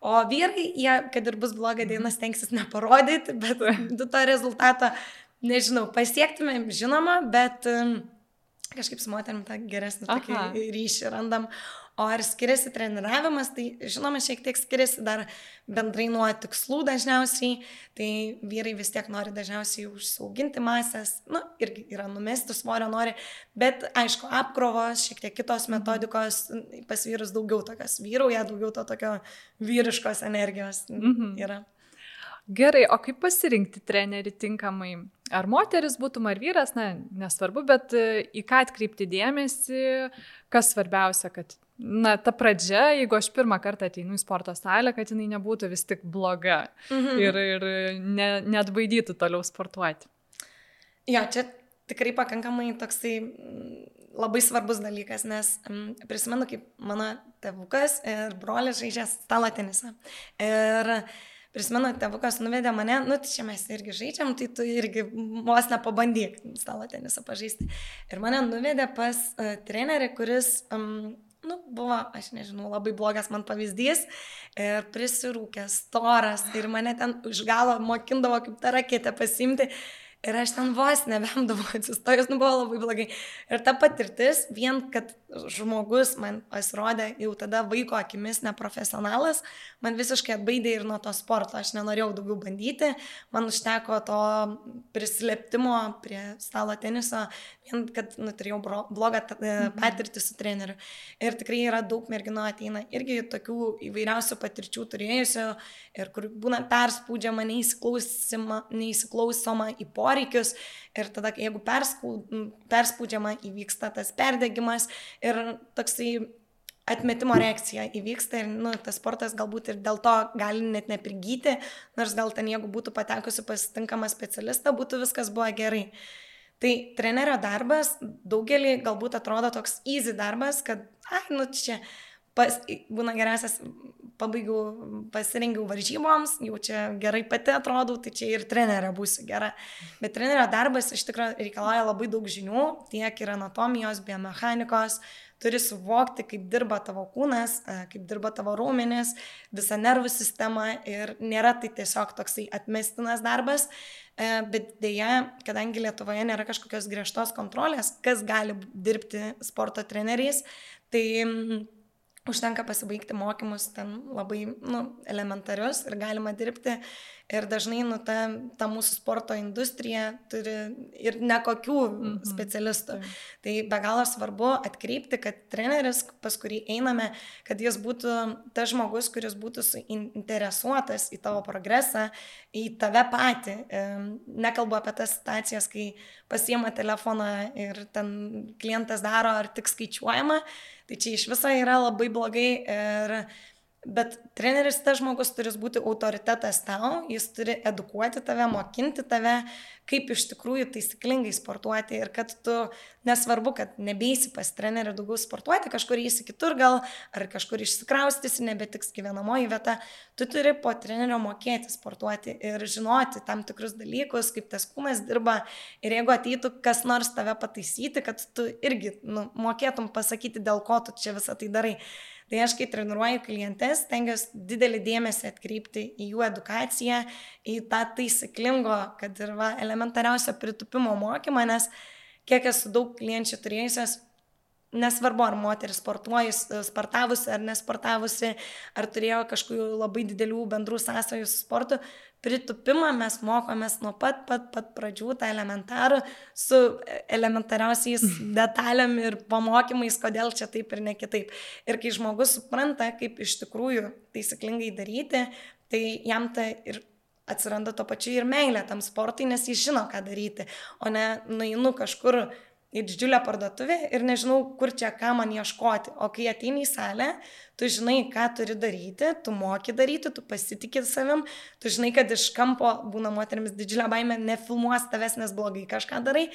B: O vyrai, jie, kad ir bus bloga diena, stengsis neparodyti, bet du to rezultato, nežinau, pasiektumėm, žinoma, bet um, kažkaip su moterim tą geresnį ryšį randam. O ar skiriasi treniravimas, tai žinoma, šiek tiek skiriasi dar bendrai nuo tikslų dažniausiai, tai vyrai vis tiek nori dažniausiai užsiauginti masės, nu, irgi yra numesti svorio nori, bet aišku, apkrovos, šiek tiek kitos mhm. metodikos, pas vyrus daugiau tokios vyrauja, daugiau to tokio vyriškos energijos mhm. yra.
A: Gerai, o kaip pasirinkti trenerį tinkamai? Ar moteris būtum, ar vyras, na, nesvarbu, bet į ką atkreipti dėmesį, kas svarbiausia, kad, na, ta pradžia, jeigu aš pirmą kartą ateinu į sporto salę, kad jinai nebūtų vis tik bloga mhm. ir, ir ne, net baidytų toliau sportuoti.
B: Jo, čia tikrai pakankamai toksai labai svarbus dalykas, nes um, prisimenu, kaip mano tėvukas ir brolis žaidžia stalo tenisą. Ir prisimenu, tėvukas nuvedė mane, nu, tai čia mes irgi žaidžiam, tai tu irgi vos nepabandyk stalo tenisą pažaisti. Ir mane nuvedė pas uh, trenerį, kuris, um, nu, buvo, aš nežinau, labai blogas man pavyzdys ir prisirūkęs, storas ir mane ten už galo mokindavo kaip tą raketę pasimti. Ir aš ten vos nevemdavau atsistojus, nu buvo labai blogai. Ir ta patirtis, vien kad žmogus man pasirodė jau tada vaiko akimis neprofesionalas, man visiškai atbaidė ir nuo to sporto. Aš nenorėjau daugiau bandyti, man užteko to prislėptimo prie stalo teniso, vien kad nu, turėjau blogą e, mhm. patirtį su treneriu. Ir tikrai yra daug merginų ateina irgi tokių įvairiausių patirčių turėjusių ir kur būna perspaudžiama, neįsiklausoma, į poreikius ir tada, jeigu perspaudžiama, įvyksta tas perdegimas ir toksai atmetimo reakcija įvyksta ir nu, tas sportas galbūt ir dėl to gali net neprigyti, nors gal ten jeigu būtų patekusi pasitinkamą specialistą, būtų viskas buvo gerai. Tai trenerio darbas daugelį galbūt atrodo toks easy darbas, kad, ai, nu čia pas, būna geriausias, pabaigiau, pasirengiau varžyboms, jau čia gerai pati atrodau, tai čia ir trenerė būsiu gera. Bet trenerio darbas iš tikrųjų reikalauja labai daug žinių, tiek ir anatomijos, biomechanikos, turi suvokti, kaip dirba tavo kūnas, e, kaip dirba tavo raumenis, visa nervų sistema ir nėra tai tiesiog toksai atmestinas darbas, e, bet dėja, kadangi Lietuvoje nėra kažkokios griežtos kontrolės, kas gali dirbti sporto treneriais, tai užtenka pasibaigti mokymus ten labai nu, elementarius ir galima dirbti. Ir dažnai nu, ta, ta mūsų sporto industrija turi ir nekokių -hmm. specialistų. Mm. Tai be galo svarbu atkreipti, kad treneris, pas kurį einame, kad jis būtų tas žmogus, kuris būtų suinteresuotas į tavo progresą, į tave patį. Nekalbu apie tas situacijas, kai pasiema telefoną ir ten klientas daro ar tik skaičiuojama Tai čia iš viso yra labai blogai ir Bet treneris tas žmogus turi būti autoritetas tau, jis turi edukuoti tave, mokinti tave, kaip iš tikrųjų taisyklingai sportuoti ir kad tu, nesvarbu, kad nebeisi pas trenerių daugiau sportuoti, kažkur įsi kitur gal, ar kažkur išsikraustysi, nebetiks gyvenamoji vieta, tu turi po trenerio mokėti sportuoti ir žinoti tam tikrus dalykus, kaip tas kūnas dirba ir jeigu ateitų kas nors tave pataisyti, kad tu irgi nu, mokėtum pasakyti, dėl ko tu čia visą tai darai. Tai aš, kai treniruoju klientes, tengiuosi didelį dėmesį atkreipti į jų edukaciją, į tą taisyklingo, kad ir va, elementariausio pritupimo mokymą, nes kiek esu daug klienčių turėjusios, nesvarbu, ar moteris sportavusi ar nesportavusi, ar turėjo kažkokių labai didelių bendrų sąsajų su sportu, pritupimą mes mokomės nuo pat, pat, pat pradžių, tą elementarų, su elementariausiais detalėm ir pamokymais, kodėl čia taip ir ne kitaip. Ir kai žmogus supranta, kaip iš tikrųjų taisyklingai daryti, tai jam tai ir atsiranda to pačiu ir meilė tam sportui, nes jis žino, ką daryti, o ne nueinu kažkur į didžiulę parduotuvę ir nežinau, kur čia ką man ieškoti. O kai ateini į salę, tu žinai, ką turi daryti, tu moki daryti, tu pasitikė savim, tu žinai, kad iš kampo būna moteriams didžiulė baime, nefilmuos tavęs, nes blogai kažką darai,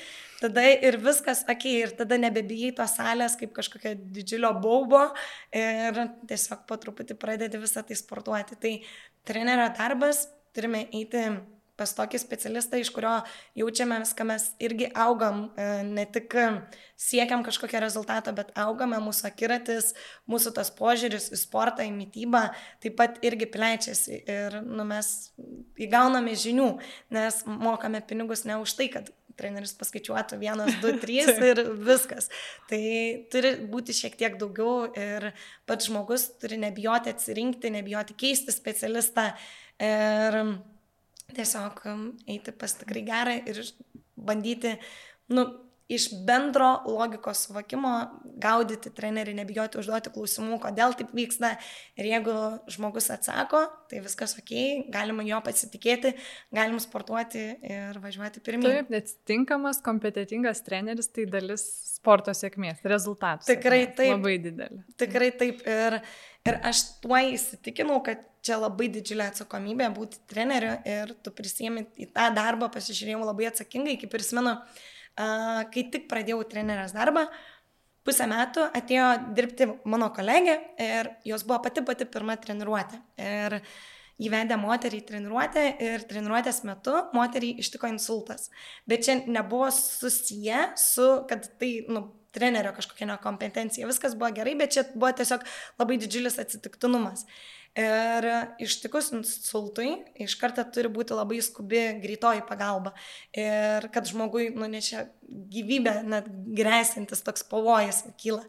B: tada ir viskas, okei, okay, ir tada nebebijai tos salės kaip kažkokia didžiulio baubo ir tiesiog po truputį pradedi visą tai sportuoti. Tai trenerio darbas, turime eiti pas tokį specialistą, iš kurio jaučiame viską, mes irgi augam, e, ne tik siekiam kažkokio rezultato, bet augame, mūsų akiratis, mūsų tas požiūris į sportą, į mytybą taip pat irgi plečiasi ir nu, mes įgauname žinių, nes mokame pinigus ne už tai, kad treneris paskaičiuotų vienas, du, trys ir viskas. Tai turi būti šiek tiek daugiau ir pats žmogus turi nebijoti atsirinkti, nebijoti keisti specialistą. Ir tiesiog um, eiti pas tikrai gerą ir bandyti, nu, iš bendro logikos suvokimo gaudyti trenerį, nebijoti užduoti klausimų, kodėl taip vyksta. Ir jeigu žmogus atsako, tai viskas ok, galima jo pasitikėti, galim sportuoti ir važiuoti pirmyn.
A: Taip, net tinkamas, kompetitingas treneris tai dalis sporto sėkmės, rezultatų.
B: Tikrai
A: sėkmės,
B: taip.
A: Labai didelė.
B: Tikrai taip. Ir, ir aš tuo įsitikinau, kad čia labai didžiulė atsakomybė būti treneriu ir tu prisėmi į tą darbą, pasižiūrėjau labai atsakingai, kaip prisimenu, kai tik pradėjau trenerės darbą, pusę metų atėjo dirbti mano kolegė ir jos buvo pati pati pirma treniruotė. Ir įvedė moterį į treniruotę ir treniruotės metu moteriai ištiko insultas. Bet čia nebuvo susiję su, kad tai, nu, trenerio kažkokia nekompetencija. Viskas buvo gerai, bet čia buvo tiesiog labai didžiulis atsitiktinumas. Ir ištikus insultui iš karto turi būti labai skubi greitoji pagalba. Ir kad žmogui nunešia gyvybę, net grėsintis toks pavojus kyla.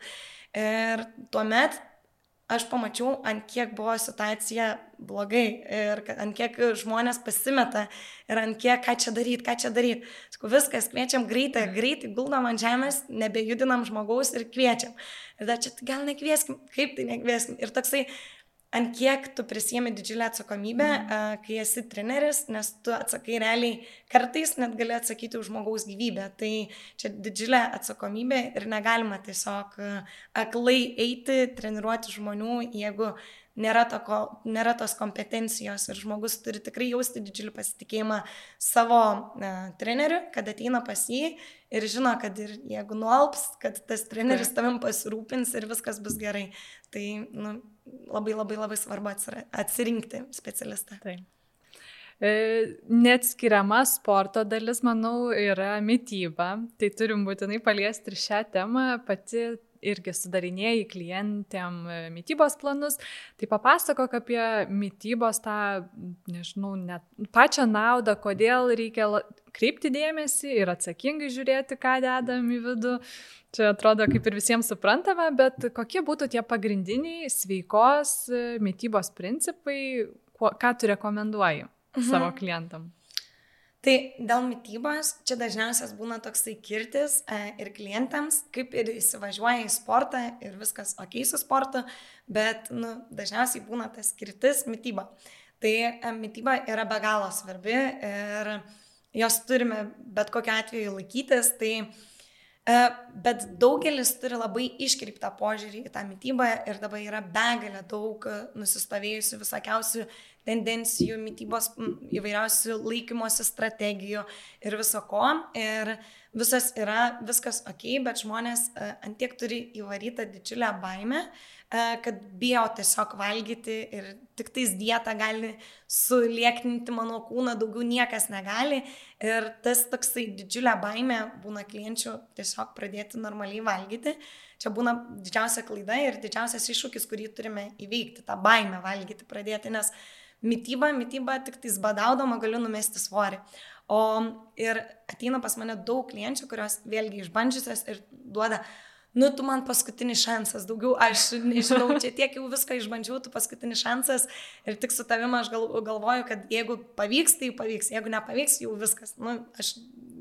B: Ir tuomet aš pamačiau, ant kiek buvo situacija blogai ir ant kiek žmonės pasimeta ir ant kiek ką čia daryti, ką čia daryti. Sakau, viskas, kviečiam greitai, greitai guldom ant žemės, nebejudinam žmogaus ir kviečiam. Ir dar čia gal nekvieskim, kaip tai nekvieskim. Ir toksai ant kiek tu prisėmė didžiulę atsakomybę, mm. kai esi treneris, nes tu atsakai realiai kartais net gali atsakyti už žmogaus gyvybę. Tai čia didžiulė atsakomybė ir negalima tiesiog aklai eiti, treniruoti žmonių, jeigu nėra, to, nėra tos kompetencijos ir žmogus turi tikrai jausti didžiulį pasitikėjimą savo uh, treneriu, kad ateina pas jį ir žino, kad ir jeigu nuolps, kad tas treneris tavim pasirūpins ir viskas bus gerai. Tai nu, labai labai labai svarbu atsirinkti specialistą.
A: Taip. E, neatskiriama sporto dalis, manau, yra mytyba. Tai turim būtinai paliesti ir šią temą. Pati irgi sudarinėjai klientėm e, mytybos planus, tai papasakok apie mytybos tą, nežinau, net pačią naudą, kodėl reikia kreipti dėmesį ir atsakingai žiūrėti, ką dedam į vidų. Čia atrodo kaip ir visiems suprantama, bet kokie būtų tie pagrindiniai sveikos e, mytybos principai, ką tu rekomenduoji mhm. savo klientam?
B: Tai dėl mytybos čia dažniausias būna toksai kirtis e, ir klientams, kaip ir įsivažiuoja į sportą ir viskas ok su sportu, bet nu, dažniausiai būna tas kirtis mytyba. Tai e, mytyba yra be galo svarbi ir jos turime bet kokiu atveju laikytis. Tai, e, bet daugelis turi labai iškreiptą požiūrį į tą mytybą ir dabar yra begalė daug nusistovėjusių visokiausių tendencijų, mytybos įvairiausių laikymosi strategijų ir viso ko. Ir visas yra, viskas ok, bet žmonės e, antiek turi įvarytą didžiulę baimę, e, kad bijo tiesiog valgyti ir tik tais dieta gali suliekninti mano kūną, daugiau niekas negali. Ir tas toksai didžiulė baimė būna klienčių tiesiog pradėti normaliai valgyti. Čia būna didžiausia klaida ir didžiausias iššūkis, kurį turime įveikti, tą baimę valgyti pradėti, nes uh, mytyba, mytyba, tik tais badaudama galiu numesti svorį. O ir ateina pas mane daug klienčių, kurios vėlgi išbandžiusios ir duoda, nu, tu man paskutinis šansas, daugiau aš nežinau, čia tiek jau viską išbandžiau, tu paskutinis šansas ir tik su tavimi aš gal, galvoju, kad jeigu pavyks, tai pavyks, jeigu nepavyks, jau viskas, nu, aš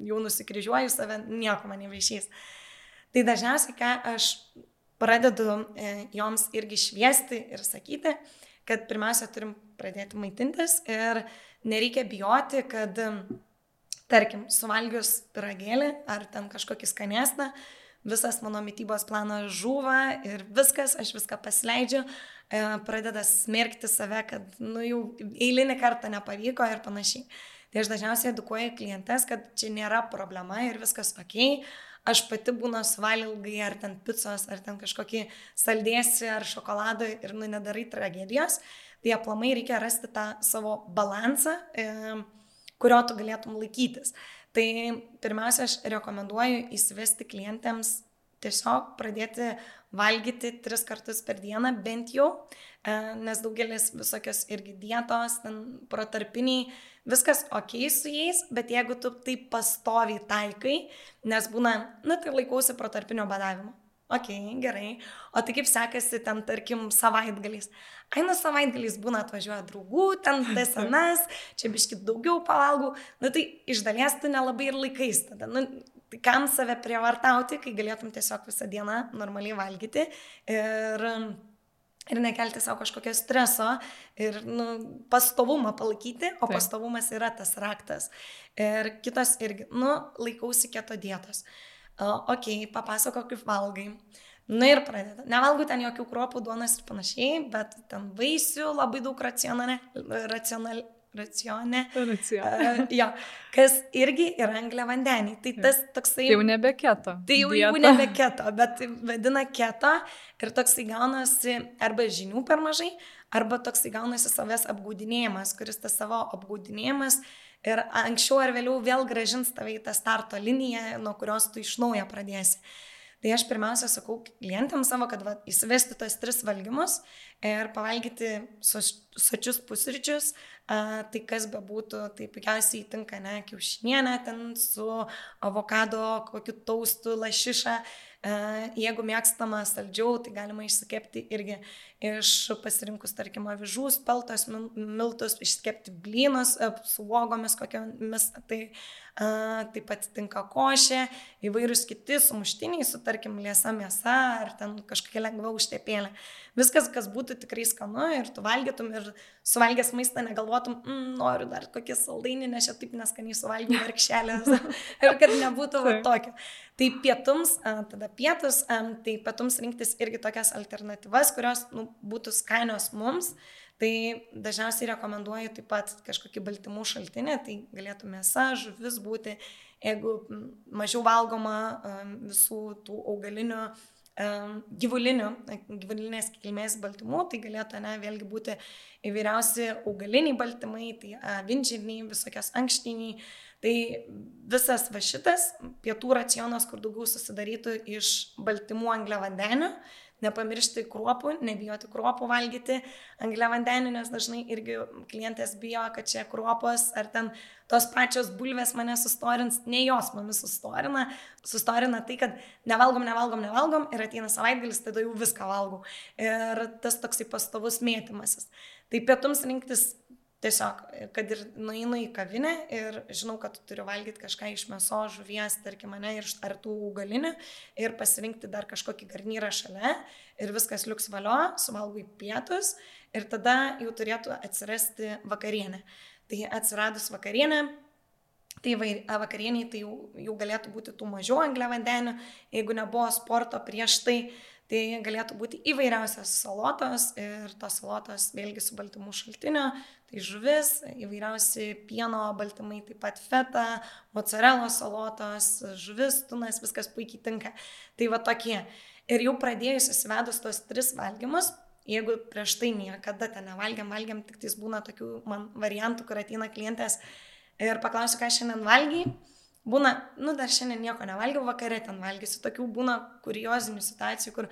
B: jau nusikryžiuoju save, nieko man nevaišys. Tai dažniausiai, ką aš pradedu e, joms irgi šviesti ir sakyti, kad pirmiausia turim pradėti maitintis ir nereikia bijoti, kad, tarkim, suvalgius piragėlį ar ten kažkokį skanesną, visas mano mytybos planas žūva ir viskas, aš viską pasileidžiu, e, pradeda smerkti save, kad, nu, jau eilinį kartą nepavyko ir panašiai. Tai aš dažniausiai edukuoju klientes, kad čia nėra problema ir viskas ok, aš pati būna suvalgai ar ten picos, ar ten kažkokį saldėsi, ar šokoladą ir nu nedarai tragedijos, tai aplamai reikia rasti tą savo balansą, e, kurio tu galėtum laikytis. Tai pirmiausia, aš rekomenduoju įsivesti klientėms tiesiog pradėti valgyti tris kartus per dieną bent jau, e, nes daugelis visokios irgi dietos, ten protarpiniai, viskas ok su jais, bet jeigu tu tai pastoviai taikai, nes būna, nu tai laikausi protarpinio badavimo. Ok, gerai. O tai kaip sekasi ten, tarkim, savaitgaliais? Aina savaitgaliais būna atvažiuoja draugų, ten desenas, čia biškit daugiau pavalgau. Nu tai iš dalies tu nelabai ir laikais tada. Nu, tai kam save prievartauti, kai galėtum tiesiog visą dieną normaliai valgyti ir, ir nekelti savo kažkokio streso ir nu, pastovumą palaikyti, o Taip. pastovumas yra tas raktas. Ir kitas irgi, nu, laikausi keto dietos. Uh, ok, papasako, kaip valgai. Na ir pradeda. Nevalgau ten jokių kruopų, duonos ir panašiai, bet ten vaisių labai daug racionale, racional, racione.
A: Racione.
B: Uh, jo, kas irgi yra anglė vandenį. Tai tas toksai...
A: Tai jau nebe keto.
B: Tai jau, jau nebe keto, bet vadina keto ir toksai gaunasi arba žinių per mažai, arba toksai gaunasi savęs apgaudinėjimas, kuris tas savo apgaudinėjimas ir anksčiau ar vėliau vėl gražins tave į tą starto liniją, nuo kurios tu iš naujo pradėsi. Tai aš pirmiausia sakau klientams savo, kad va, įsivesti tos tris valgymus ir pavalgyti sočius pusryčius, a, tai kas bebūtų, tai puikiausiai tinka, ne, kiaušinienė ten su avokado, kokiu taustu, lašiša. A, jeigu mėgstama saldžiau, tai galima išsikepti irgi iš pasirinkus, tarkim, avižų, speltos, miltus, išskepti blynus su uogomis kokiamis. Tai taip pat tinka košė, įvairius kiti sumuštiniai su, tarkim, liesa mėsa ar ten kažkokia lengva užtepėlė. Viskas, kas būtų tikrai skanu ir tu valgytum ir suvalgęs maistą negalvotum, mm, noriu dar kokį saldainį, nes čia taip neskaniai suvalgiau varkšelės ir kad nebūtų va tokio. Tai pietums, tada pietus, tai pietums rinktis irgi tokias alternatyvas, kurios nu, būtų skanios mums. Tai dažniausiai rekomenduoju taip pat kažkokį baltymų šaltinį, tai galėtų mėsa, žuvis būti, jeigu mažiau valgoma visų tų augalinių, gyvulinių, gyvulinės kilmės baltymų, tai galėtų ne, vėlgi būti įvairiausi augaliniai baltymai, tai vinžiniai, visokios ankštiniai. Tai visas va šitas pietų racionas, kur daugiau susidarytų iš baltymų angliavandenių, nepamiršti kruopų, nebijoti kruopų valgyti, angliavandenį, nes dažnai irgi klientės bijo, kad čia kruopos ar ten tos pačios bulvės mane sustorins, ne jos mumis sustorina, sustorina tai, kad nevalgom, nevalgom, nevalgom ir ateina savaitgalis, tada jau viską valgau. Ir tas toksai pastovus mėtymasis. Tai pietums rinktis Tiesiog, kad ir nueinu į kavinę ir žinau, kad turiu valgyti kažką iš mėsos, žuvies, tarkim, mane ir ar tų augalinių ir pasirinkti dar kažkokį garnyrą šalia ir viskas liuks valio, suvalgau į pietus ir tada jau turėtų atsirasti vakarienė. Tai atsiradus vakarienė, tai vakarieniai tai jau, jau galėtų būti tų mažiau angliavandenių, jeigu nebuvo sporto prieš tai, Tai galėtų būti įvairiausios salotos ir tos salotos vėlgi su baltymų šaltinio, tai žuvis, įvairiausi pieno baltymai, taip pat feta, mozzarella salotos, žuvis, tunas, viskas puikiai tinka. Tai va tokie. Ir jau pradėjus įsivedus tos tris valgymus, jeigu prieš tai niekada ten nevalgiam, valgiam, tik tais būna tokių man variantų, kur ateina klientės ir paklausiu, ką šiandien valgiai būna, nu dar šiandien nieko nevalgiau, vakare ten valgysiu. Tokių būna kuriozinių situacijų, kur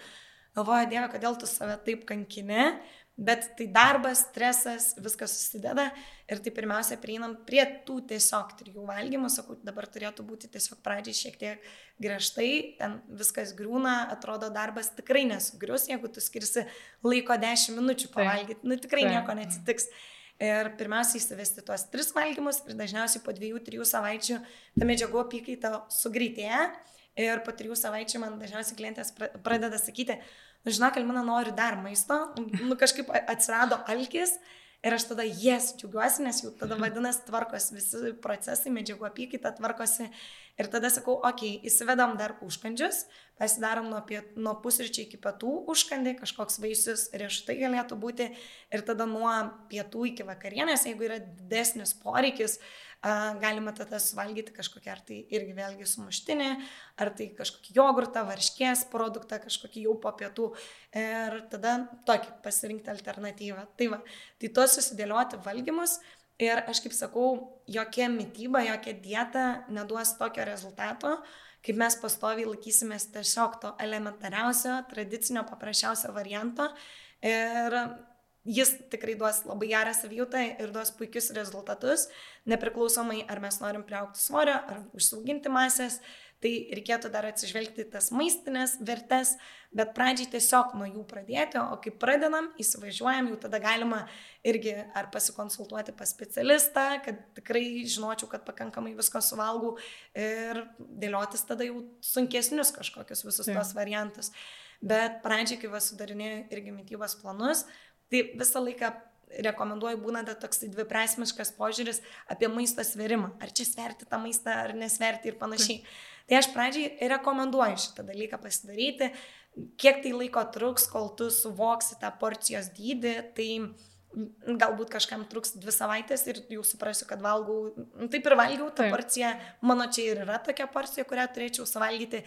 B: galvoja, Dieve, kodėl tu save taip kankini, Bet tai darbas, stresas, viskas susideda ir tai pirmiausia prieinam prie tų tiesiog trijų valgymų, sakau, dabar turėtų būti tiesiog pradžiai šiek tiek griežtai, ten viskas griūna, atrodo darbas tikrai nesugrius, jeigu tu skirsi laiko 10 minučių pavalgyti, nu tikrai nieko neatsitiks. Ir pirmiausia įsivesti tuos tris valgymus ir dažniausiai po dviejų, trijų savaičių ta medžiagų apykaita sugreitėja. Ir po trijų savaičių man dažniausiai klientės pradeda sakyti, nu žinok, Elmina nori dar maisto, nu kažkaip atsirado alkis. Ir aš tada jas yes, džiaugiuosi, nes jau tada vadinasi tvarkosi visi procesai, medžiagų apykaita tvarkosi. Ir tada sakau, okei, okay, įsivedam dar užkandžius, pasidarom nuo, piet, nuo pusryčiai iki pietų užkandį, kažkoks vaisius riešutai galėtų būti. Ir tada nuo pietų iki vakarienės, jeigu yra didesnis poreikis, uh, galima tada suvalgyti kažkokią, ar tai irgi vėlgi sumuštinį, ar tai kažkokį jogurtą, varškės produktą, kažkokį jau po pietų ir tada tokį pasirinkti alternatyvą. Tai va, tai tuos susidėlioti valgymus ir aš kaip sakau, jokia mytyba, jokia dieta neduos tokio rezultato, kaip mes pastoviai laikysimės tiesiog to elementariausio, tradicinio, paprasčiausio varianto. Ir jis tikrai duos labai gerą savijautą ir duos puikius rezultatus, nepriklausomai ar mes norim priaukti svorio, ar užsiauginti masės. Tai reikėtų dar atsižvelgti tas maistinės vertes, bet pradžiai tiesiog nuo jų pradėti, o kai pradedam, įsivažiuojam, jau tada galima irgi ar pasikonsultuoti pas specialistą, kad tikrai žinočiau, kad pakankamai visko suvalgau ir dėliotis tada jau sunkesnius kažkokius visus ja. tos variantus. Bet pradžiai, kai vas sudarinėjau irgi mytybos planus, Tai visą laiką rekomenduoju būna toks dviprasmiškas požiūris apie maisto sverimą. Ar čia sverti tą maistą, ar nesverti ir panašiai. Tai aš pradžiai rekomenduoju šitą dalyką pasidaryti. Kiek tai laiko truks, kol tu suvoksi tą porcijos dydį, tai galbūt kažkam truks dvi savaitės ir jau suprasiu, kad valgau, taip ir valgiau tą porciją, mano čia ir yra tokia porcija, kurią turėčiau suvalgyti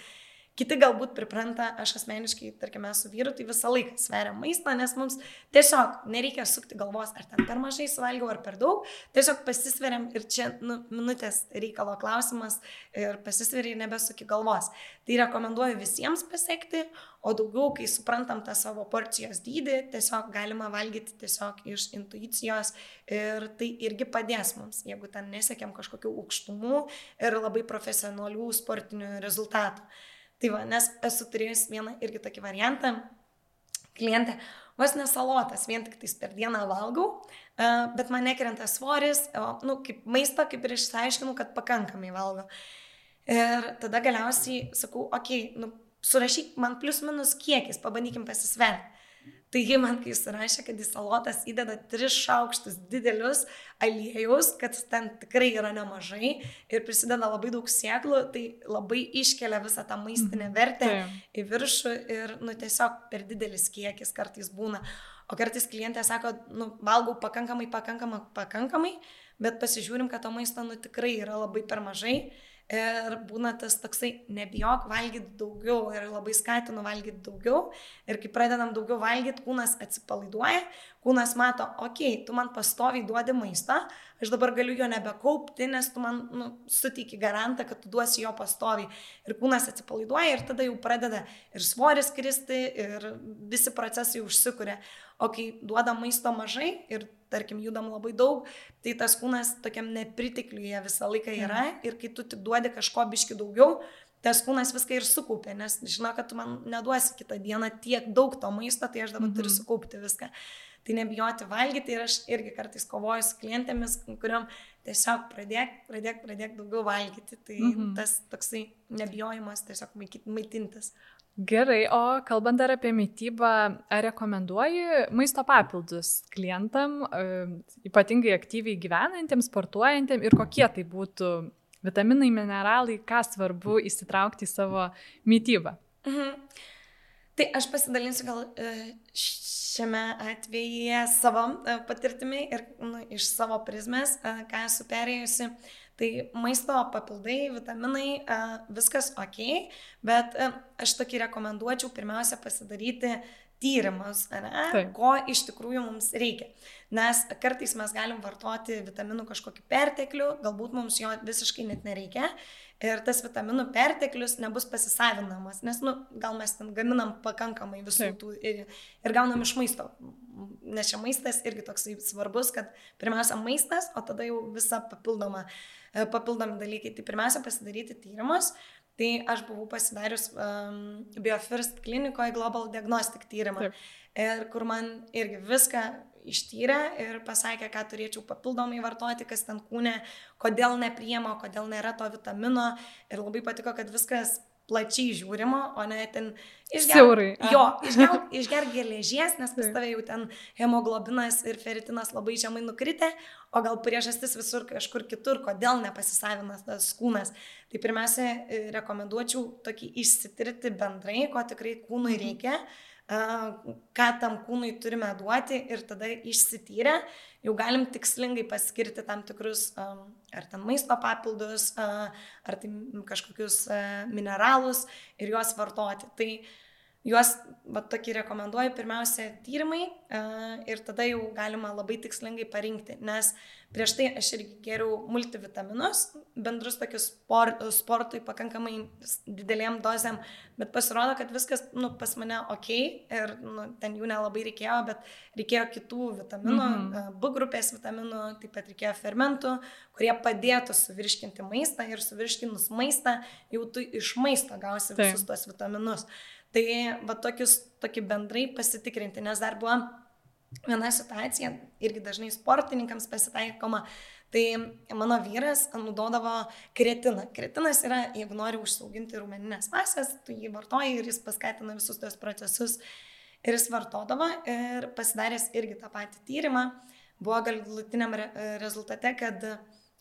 B: Kiti galbūt pripranta, aš asmeniškai, tarkime, su vyru, tai visą laiką sveriam maistą, nes mums tiesiog nereikia sukti galvos, ar ten per mažai suvalgiau, ar per daug. Tiesiog pasisveriam ir čia nu, minutės reikalo klausimas ir pasisveri ir nebesuki galvos. Tai rekomenduoju visiems pasiekti, o daugiau, kai suprantam tą savo porcijos dydį, tiesiog galima valgyti tiesiog iš intuicijos ir tai irgi padės mums, jeigu ten nesiekiam kažkokių aukštumų ir labai profesionalių sportinių rezultatų. Tai va, nes esu turėjus vieną irgi tokį variantą, klientę, vos nesalotas, vien tik tais per dieną valgau, bet man nekrenta svoris, o, nu, kaip maisto, kaip ir išsiaiškinau, kad pakankamai valgo. Ir tada galiausiai sakau, okei, okay, nu, surašyk man plius minus kiekis, pabandykim pasisverti. Tai ji man, kai surašė, kad į salotas įdeda tris šaukštus didelius aliejus, kad ten tikrai yra nemažai ir prisideda labai daug sėklų, tai labai iškelia visą tą maistinę mhm. vertę į viršų ir, nu, tiesiog per didelis kiekis kartais būna. O kartais klientė sako, nu, valgau pakankamai, pakankamai, pakankamai, bet pasižiūrim, kad to maisto, nu, tikrai yra labai per mažai Ir būna tas toksai, nebijok valgyti daugiau ir labai skatinu valgyti daugiau. Ir kai pradedam daugiau valgyti, kūnas atsipalaiduoja, kūnas mato, okei, okay, tu man pastoviai duodi maistą, aš dabar galiu jo nebekaupti, nes tu man nu, suteiki garantą, kad tu duosi jo pastoviai. Ir kūnas atsipalaiduoja ir tada jau pradeda ir svoris kristi, ir visi procesai užsikuria. O kai duodam maisto mažai ir tarkim, judam labai daug, tai tas kūnas tokiam nepritikliuje visą laiką yra mhm. ir kai tu tik duodi kažko biški daugiau, tas kūnas viską ir sukaupė, nes žino, kad tu man neduosi kitą dieną tiek daug to maisto, tai aš dabar mhm. turiu sukaupti viską. Tai nebijoti valgyti ir aš irgi kartais kovoju su klientėmis, kuriuom tiesiog pradėk, pradėk, pradėk daugiau valgyti. Tai mhm. tas toksai nebijojimas tiesiog maitintis.
A: Gerai, o kalbant dar apie mytybą, ar rekomenduoji maisto papildus klientam, ypatingai aktyviai gyvenantiems, sportuojantiems ir kokie tai būtų vitaminai, mineralai, ką svarbu įsitraukti į savo mytybą? Mhm.
B: Tai aš pasidalinsiu gal e, šiame atveju savo e, patirtimi ir nu, iš savo prizmės, e, ką esu perėjusi. Tai maisto papildai, vitaminai, viskas ok, bet aš tokį rekomenduočiau pirmiausia pasidaryti tyrimus, ne, ko iš tikrųjų mums reikia. Nes kartais mes galim vartoti vitaminų kažkokį perteklių, galbūt mums jo visiškai net nereikia. Ir tas vitaminų perteklius nebus pasisavinamas, nes, nu, gal mes ten gaminam pakankamai visų Taip. tų ir, ir gaunam iš maisto nes čia maistas irgi toksai svarbus, kad pirmiausia maistas, o tada jau visa papildoma, e, papildomi dalykai. Tai pirmiausia pasidaryti tyrimus. Tai aš buvau pasidarius um, BioFirst klinikoje Global Diagnostic tyrimą. Taip. Ir kur man irgi viską ištyrė ir pasakė, ką turėčiau papildomai vartoti, kas ten kūne, kodėl nepriema, kodėl nėra to vitamino. Ir labai patiko, kad viskas plačiai žiūrima, o ne ten
A: išgerti.
B: Jo, išgerti išger geležies, nes pas tave jau ten hemoglobinas ir feritinas labai žemai nukritę, o gal priežastis visur kažkur kitur, kodėl nepasisavinas tas kūnas. Tai pirmiausia, rekomenduočiau tokį išsitirti bendrai, ko tikrai kūnui mhm. reikia. Mhm ką tam kūnui turime duoti ir tada išsityrę jau galim tikslingai paskirti tam tikrus ar ten maisto papildus, ar tai kažkokius mineralus ir juos vartoti. Tai juos, va tokį rekomenduoju, pirmiausia tyrimai ir tada jau galima labai tikslingai parinkti, nes prieš tai aš irgi geriau multivitaminus, bendrus tokius sport, sportui pakankamai didelėm dozėm, bet pasirodo, kad viskas nu, pas mane ok ir nu, ten jų nelabai reikėjo, bet reikėjo kitų vitaminų, mm -hmm. B grupės vitaminų, taip pat reikėjo fermentų, kurie padėtų suvirškinti maistą ir suvirškinus maistą jau tu iš maisto gausi visus taip. tos vitaminus. Tai va tokius, tokį bendrai pasitikrinti, nes dar buvo viena situacija, irgi dažnai sportininkams pasitaikoma, tai mano vyras naudodavo kretiną. Kretinas yra, jeigu nori užsauginti rūmeninės masės, tu jį vartoji ir jis paskatina visus tos procesus. Ir jis vartodavo ir pasidaręs irgi tą patį tyrimą, buvo galutiniam re rezultate, kad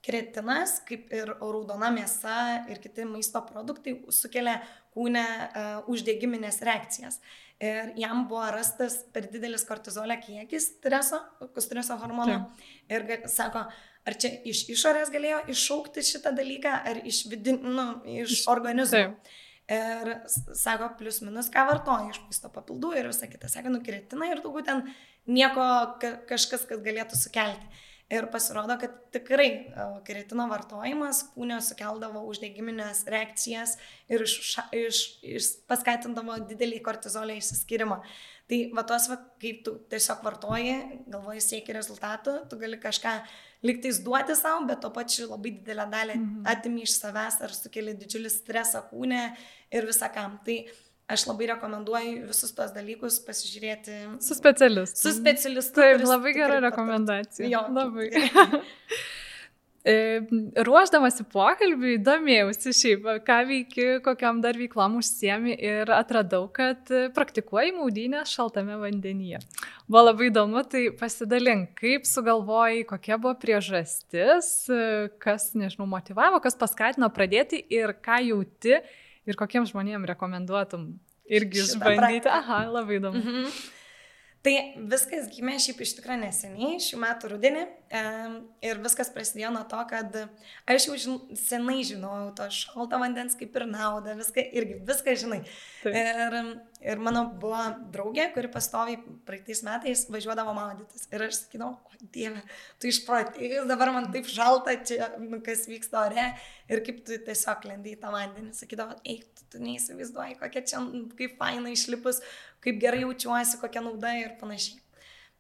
B: kretinas, kaip ir raudona mėsa ir kiti maisto produktai, sukelia kūne uh, uždegiminės reakcijas. Ir jam buvo rastas per didelis kortizolio kiekis streso, streso hormono. Taip. Ir sako, ar čia iš išorės galėjo iššaukti šitą dalyką, ar iš, vidin, nu, iš organizmo. Taip. Ir sako, plius minus, ką vartoja iš maisto papildų ir visą kitą. Sako, nukretina ir daugiau ten nieko kažkas, kas galėtų sukelti. Ir pasirodo, kad tikrai e, keratino vartojimas kūnio sukeldavo uždegiminės reakcijas ir iš, iš, iš, paskatindavo didelį kortizolio išsiskirimą. Tai va tos, va, kaip tu tiesiog vartoji, galvoji sieki rezultatų, tu gali kažką liktais duoti savo, bet to pačiu labai didelę dalį mhm. atimi iš savęs ar sukeli didžiulį stresą kūnė ir visakam. Tai aš labai rekomenduoju visus tos dalykus pasižiūrėti.
A: Su specialistu.
B: Su specialistu.
A: Taip, labai gera rekomendacija. Jo, labai. Ruoždamasi pokalbiui, domėjausi šiaip, ką veiki, kokiam dar veiklom užsiemi ir atradau, kad praktikuoji maudynę šaltame vandenyje. Buvo labai įdomu, tai pasidalink, kaip sugalvojai, kokia buvo priežastis, kas, nežinau, motivavo, kas paskatino pradėti ir ką jauti ir kokiem žmonėm rekomenduotum irgi išbandyti. Aha, labai įdomu. Mhm.
B: Tai viskas gimė šiaip iš tikrųjų neseniai, šių metų rudenį. Ir viskas prasidėjo nuo to, kad aš jau žin, senai žinojau to šalto vandens kaip ir naudą, viską irgi, viską žinai. Taip. Ir, ir mano buvo draugė, kuri pastoviai praeitais metais važiuodavo maudytis. Ir aš sakydavau, o dieve, tu išprotėjus, dabar man taip šalta čia, nu, kas vyksta ore. Ir kaip tu tiesiog lendi į tą vandenį. Sakydavau, eik, tu, tu neįsivaizduoji, kokia čia, kaip faina išlipus, kaip gerai jaučiuosi, kokia nauda ir panašiai.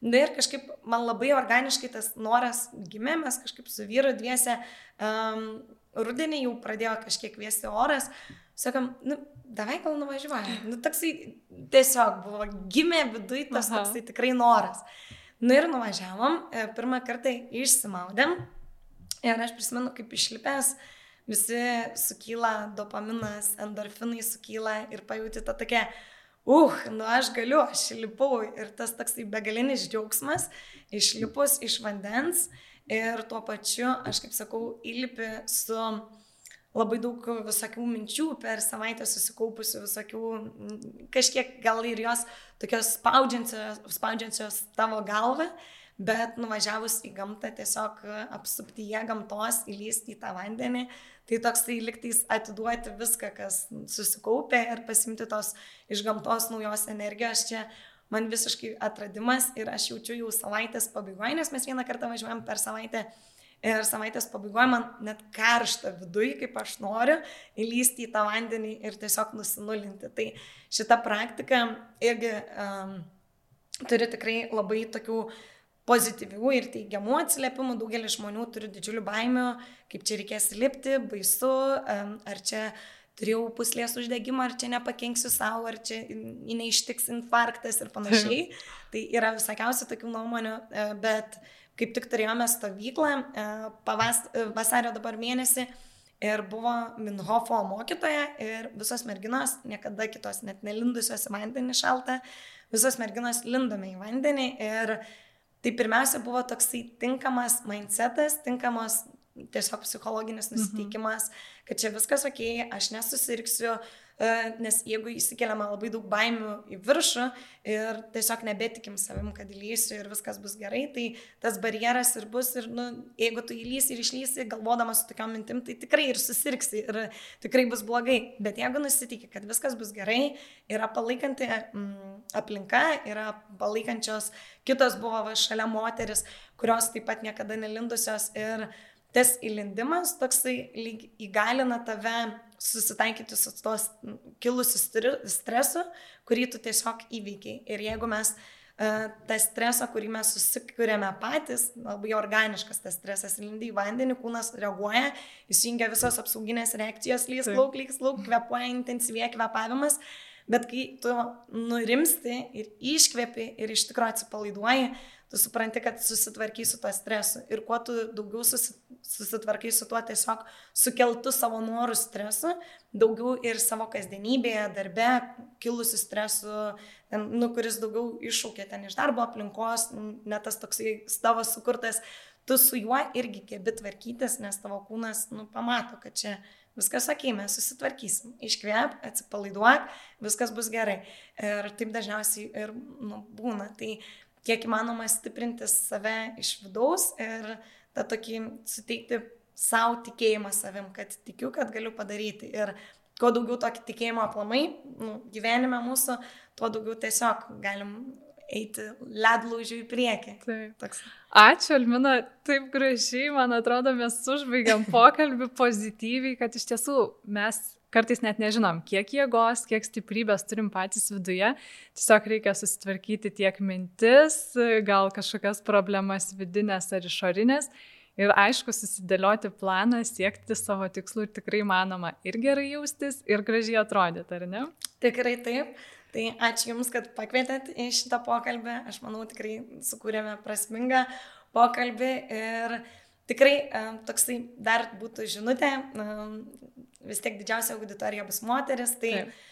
B: Na ir kažkaip man labai organiškai tas noras gimė, mes kažkaip su vyru dviese um, rudenį jau pradėjo kažkiek vėsti oras, sakom, nu, davai gal nuvažiuojam. Nu, toksai tiesiog buvo, gimė viduje tas Aha. toksai tikrai noras. Nu ir nuvažiavom, e, pirmą kartą išsimaudėm ir aš prisimenu, kaip išlipęs, visi sukyla dopaminas, endorfinai sukyla ir pajūti tą tokią uh, nu aš galiu, aš lipau ir tas toksai begalinis džiaugsmas, išlipus iš vandens ir tuo pačiu, aš kaip sakau, įlipi su labai daug visokių minčių per savaitę susikaupusių visokių, kažkiek gal ir jos tokios spaudžiančios, spaudžiančios tavo galvą, bet nuvažiavus į gamtą tiesiog apsuptyje gamtos, įlysti į tą vandenį, Tai toksai liktais atiduoti viską, kas susikaupė ir pasimti tos iš gamtos naujos energijos. Čia man visiškai atradimas ir aš jaučiu jau savaitės pabaigoje, nes mes vieną kartą važiuojam per savaitę ir savaitės pabaigoje man net karšta viduje, kaip aš noriu, įlysti į tą vandenį ir tiesiog nusinulinti. Tai šita praktika irgi um, turi tikrai labai tokių pozityvių ir teigiamų atsiliepimų, daugelis žmonių turi didžiulių baimių, kaip čia reikės lipti, baisu, ar čia turėjau puslės uždegimą, ar čia nepakenksiu savo, ar čia neištiks infarktas ir panašiai. tai yra visokiausių tokių nuomonių, e, bet kaip tik turėjome stovyklą e, pavas, e, vasario dabar mėnesį ir buvo Minhofo mokytoja ir visos merginos, niekada kitos net nelindusios į vandenį šaltą, visos merginos lindome į vandenį ir tai pirmiausia buvo toksai tinkamas mindsetas, tinkamos tiesiog psichologinis mhm. nusiteikimas, mhm. kad čia viskas ok, aš nesusirksiu, E, nes jeigu įsikeliama labai daug baimių į viršų ir tiesiog nebetikim savim, kad įlysiu ir viskas bus gerai, tai tas barjeras ir bus ir, nu, jeigu tu įlysi ir išlysi, galvodamas su tokiam mintim, tai tikrai ir susirksi ir tikrai bus blogai. Bet jeigu nusitikia, kad viskas bus gerai, yra palaikanti mm, aplinka, yra palaikančios, kitos buvo va, šalia moteris, kurios taip pat niekada nelindusios ir tas įlindimas toksai lyg įgalina tave susitaikyti su tos kilusiu stresu, kurį tu tiesiog įveikiai. Ir jeigu mes uh, tą stresą, kurį mes susikūrėme patys, labai organiškas tas stresas, lindi į vandenį, kūnas reaguoja, įsijungia visos apsauginės reakcijos, lys lauk, lys lauk, kvepuoja intensyviai kvepavimas. Bet kai tu nurimsti ir iškvepi ir iš tikrųjų atsipalaiduoji, tu supranti, kad susitvarkai su tuo stresu. Ir kuo tu daugiau susitvarkai su tuo tiesiog sukeltų savo norų stresu, daugiau ir savo kasdienybėje, darbe, kilusių stresų, ten, nu, kuris daugiau iššūkė ten iš darbo aplinkos, net tas toksai tavo sukurtas, tu su juo irgi gebi tvarkytis, nes tavo kūnas, nu, pamato, kad čia viskas sakė, mes susitvarkysim. Iškvėp, atsipalaiduok, viskas bus gerai. Ir taip dažniausiai ir nu, būna. Tai kiek įmanoma stiprinti save iš vidaus ir tą tokį suteikti savo tikėjimą savim, kad tikiu, kad galiu padaryti. Ir kuo daugiau tokį tikėjimą aplamai nu, gyvenime mūsų, tuo daugiau tiesiog galim eiti ledlaužių į priekį.
A: Taip. Toks. Ačiū, Almina, taip gražiai, man atrodo, mes užbaigiam pokalbį pozityviai, kad iš tiesų mes kartais net nežinom, kiek jėgos, kiek stiprybės turim patys viduje. Tiesiog reikia susitvarkyti tiek mintis, gal kažkokias problemas vidinės ar išorinės. Ir aišku, susidėlioti planą, siekti savo tikslų ir tikrai manoma ir gerai jaustis, ir gražiai atrodyti, ar ne?
B: Tikrai taip. Tai ačiū Jums, kad pakvietėt į šitą pokalbį. Aš manau, tikrai sukūrėme prasmingą pokalbį ir tikrai toksai dar būtų žinutė vis tiek didžiausia auditorija bus moteris, tai Taip.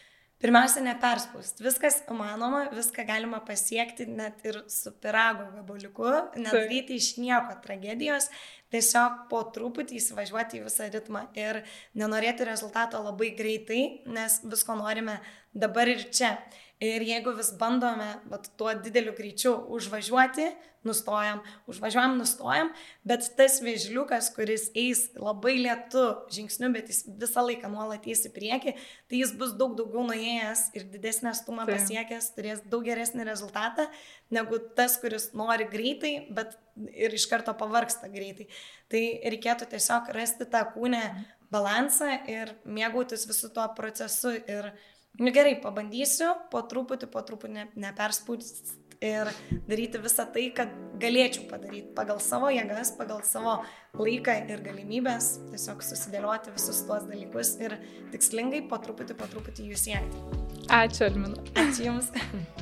B: pirmiausia, neperspaust. Viskas įmanoma, viską galima pasiekti net ir su pirago gabaliuku, nedaryti iš nieko tragedijos, tiesiog po truputį įsivažiuoti į visą ritmą ir nenorėti rezultato labai greitai, nes visko norime dabar ir čia. Ir jeigu vis bandome vat, tuo dideliu greičiu užvažiuoti, nustojam, užvažiuojam, nustojam, bet tas vėžliukas, kuris eis labai lietu žingsniu, bet jis visą laiką nuolat eis į priekį, tai jis bus daug daugiau nuėjęs ir didesnę stumą pasiekęs, turės daug geresnį rezultatą, negu tas, kuris nori greitai, bet ir iš karto pavarksta greitai. Tai reikėtų tiesiog rasti tą kūnę balansą ir mėgautis visų tuo procesu. Ir, Nu gerai, pabandysiu, po truputį, po truputį ne, neperspūsti ir daryti visą tai, kad galėčiau padaryti pagal savo jėgas, pagal savo laiką ir galimybės, tiesiog susidėlioti visus tuos dalykus ir tikslingai po truputį, po truputį jų siekti.
A: Ačiū, Almina.
B: Ačiū Jums.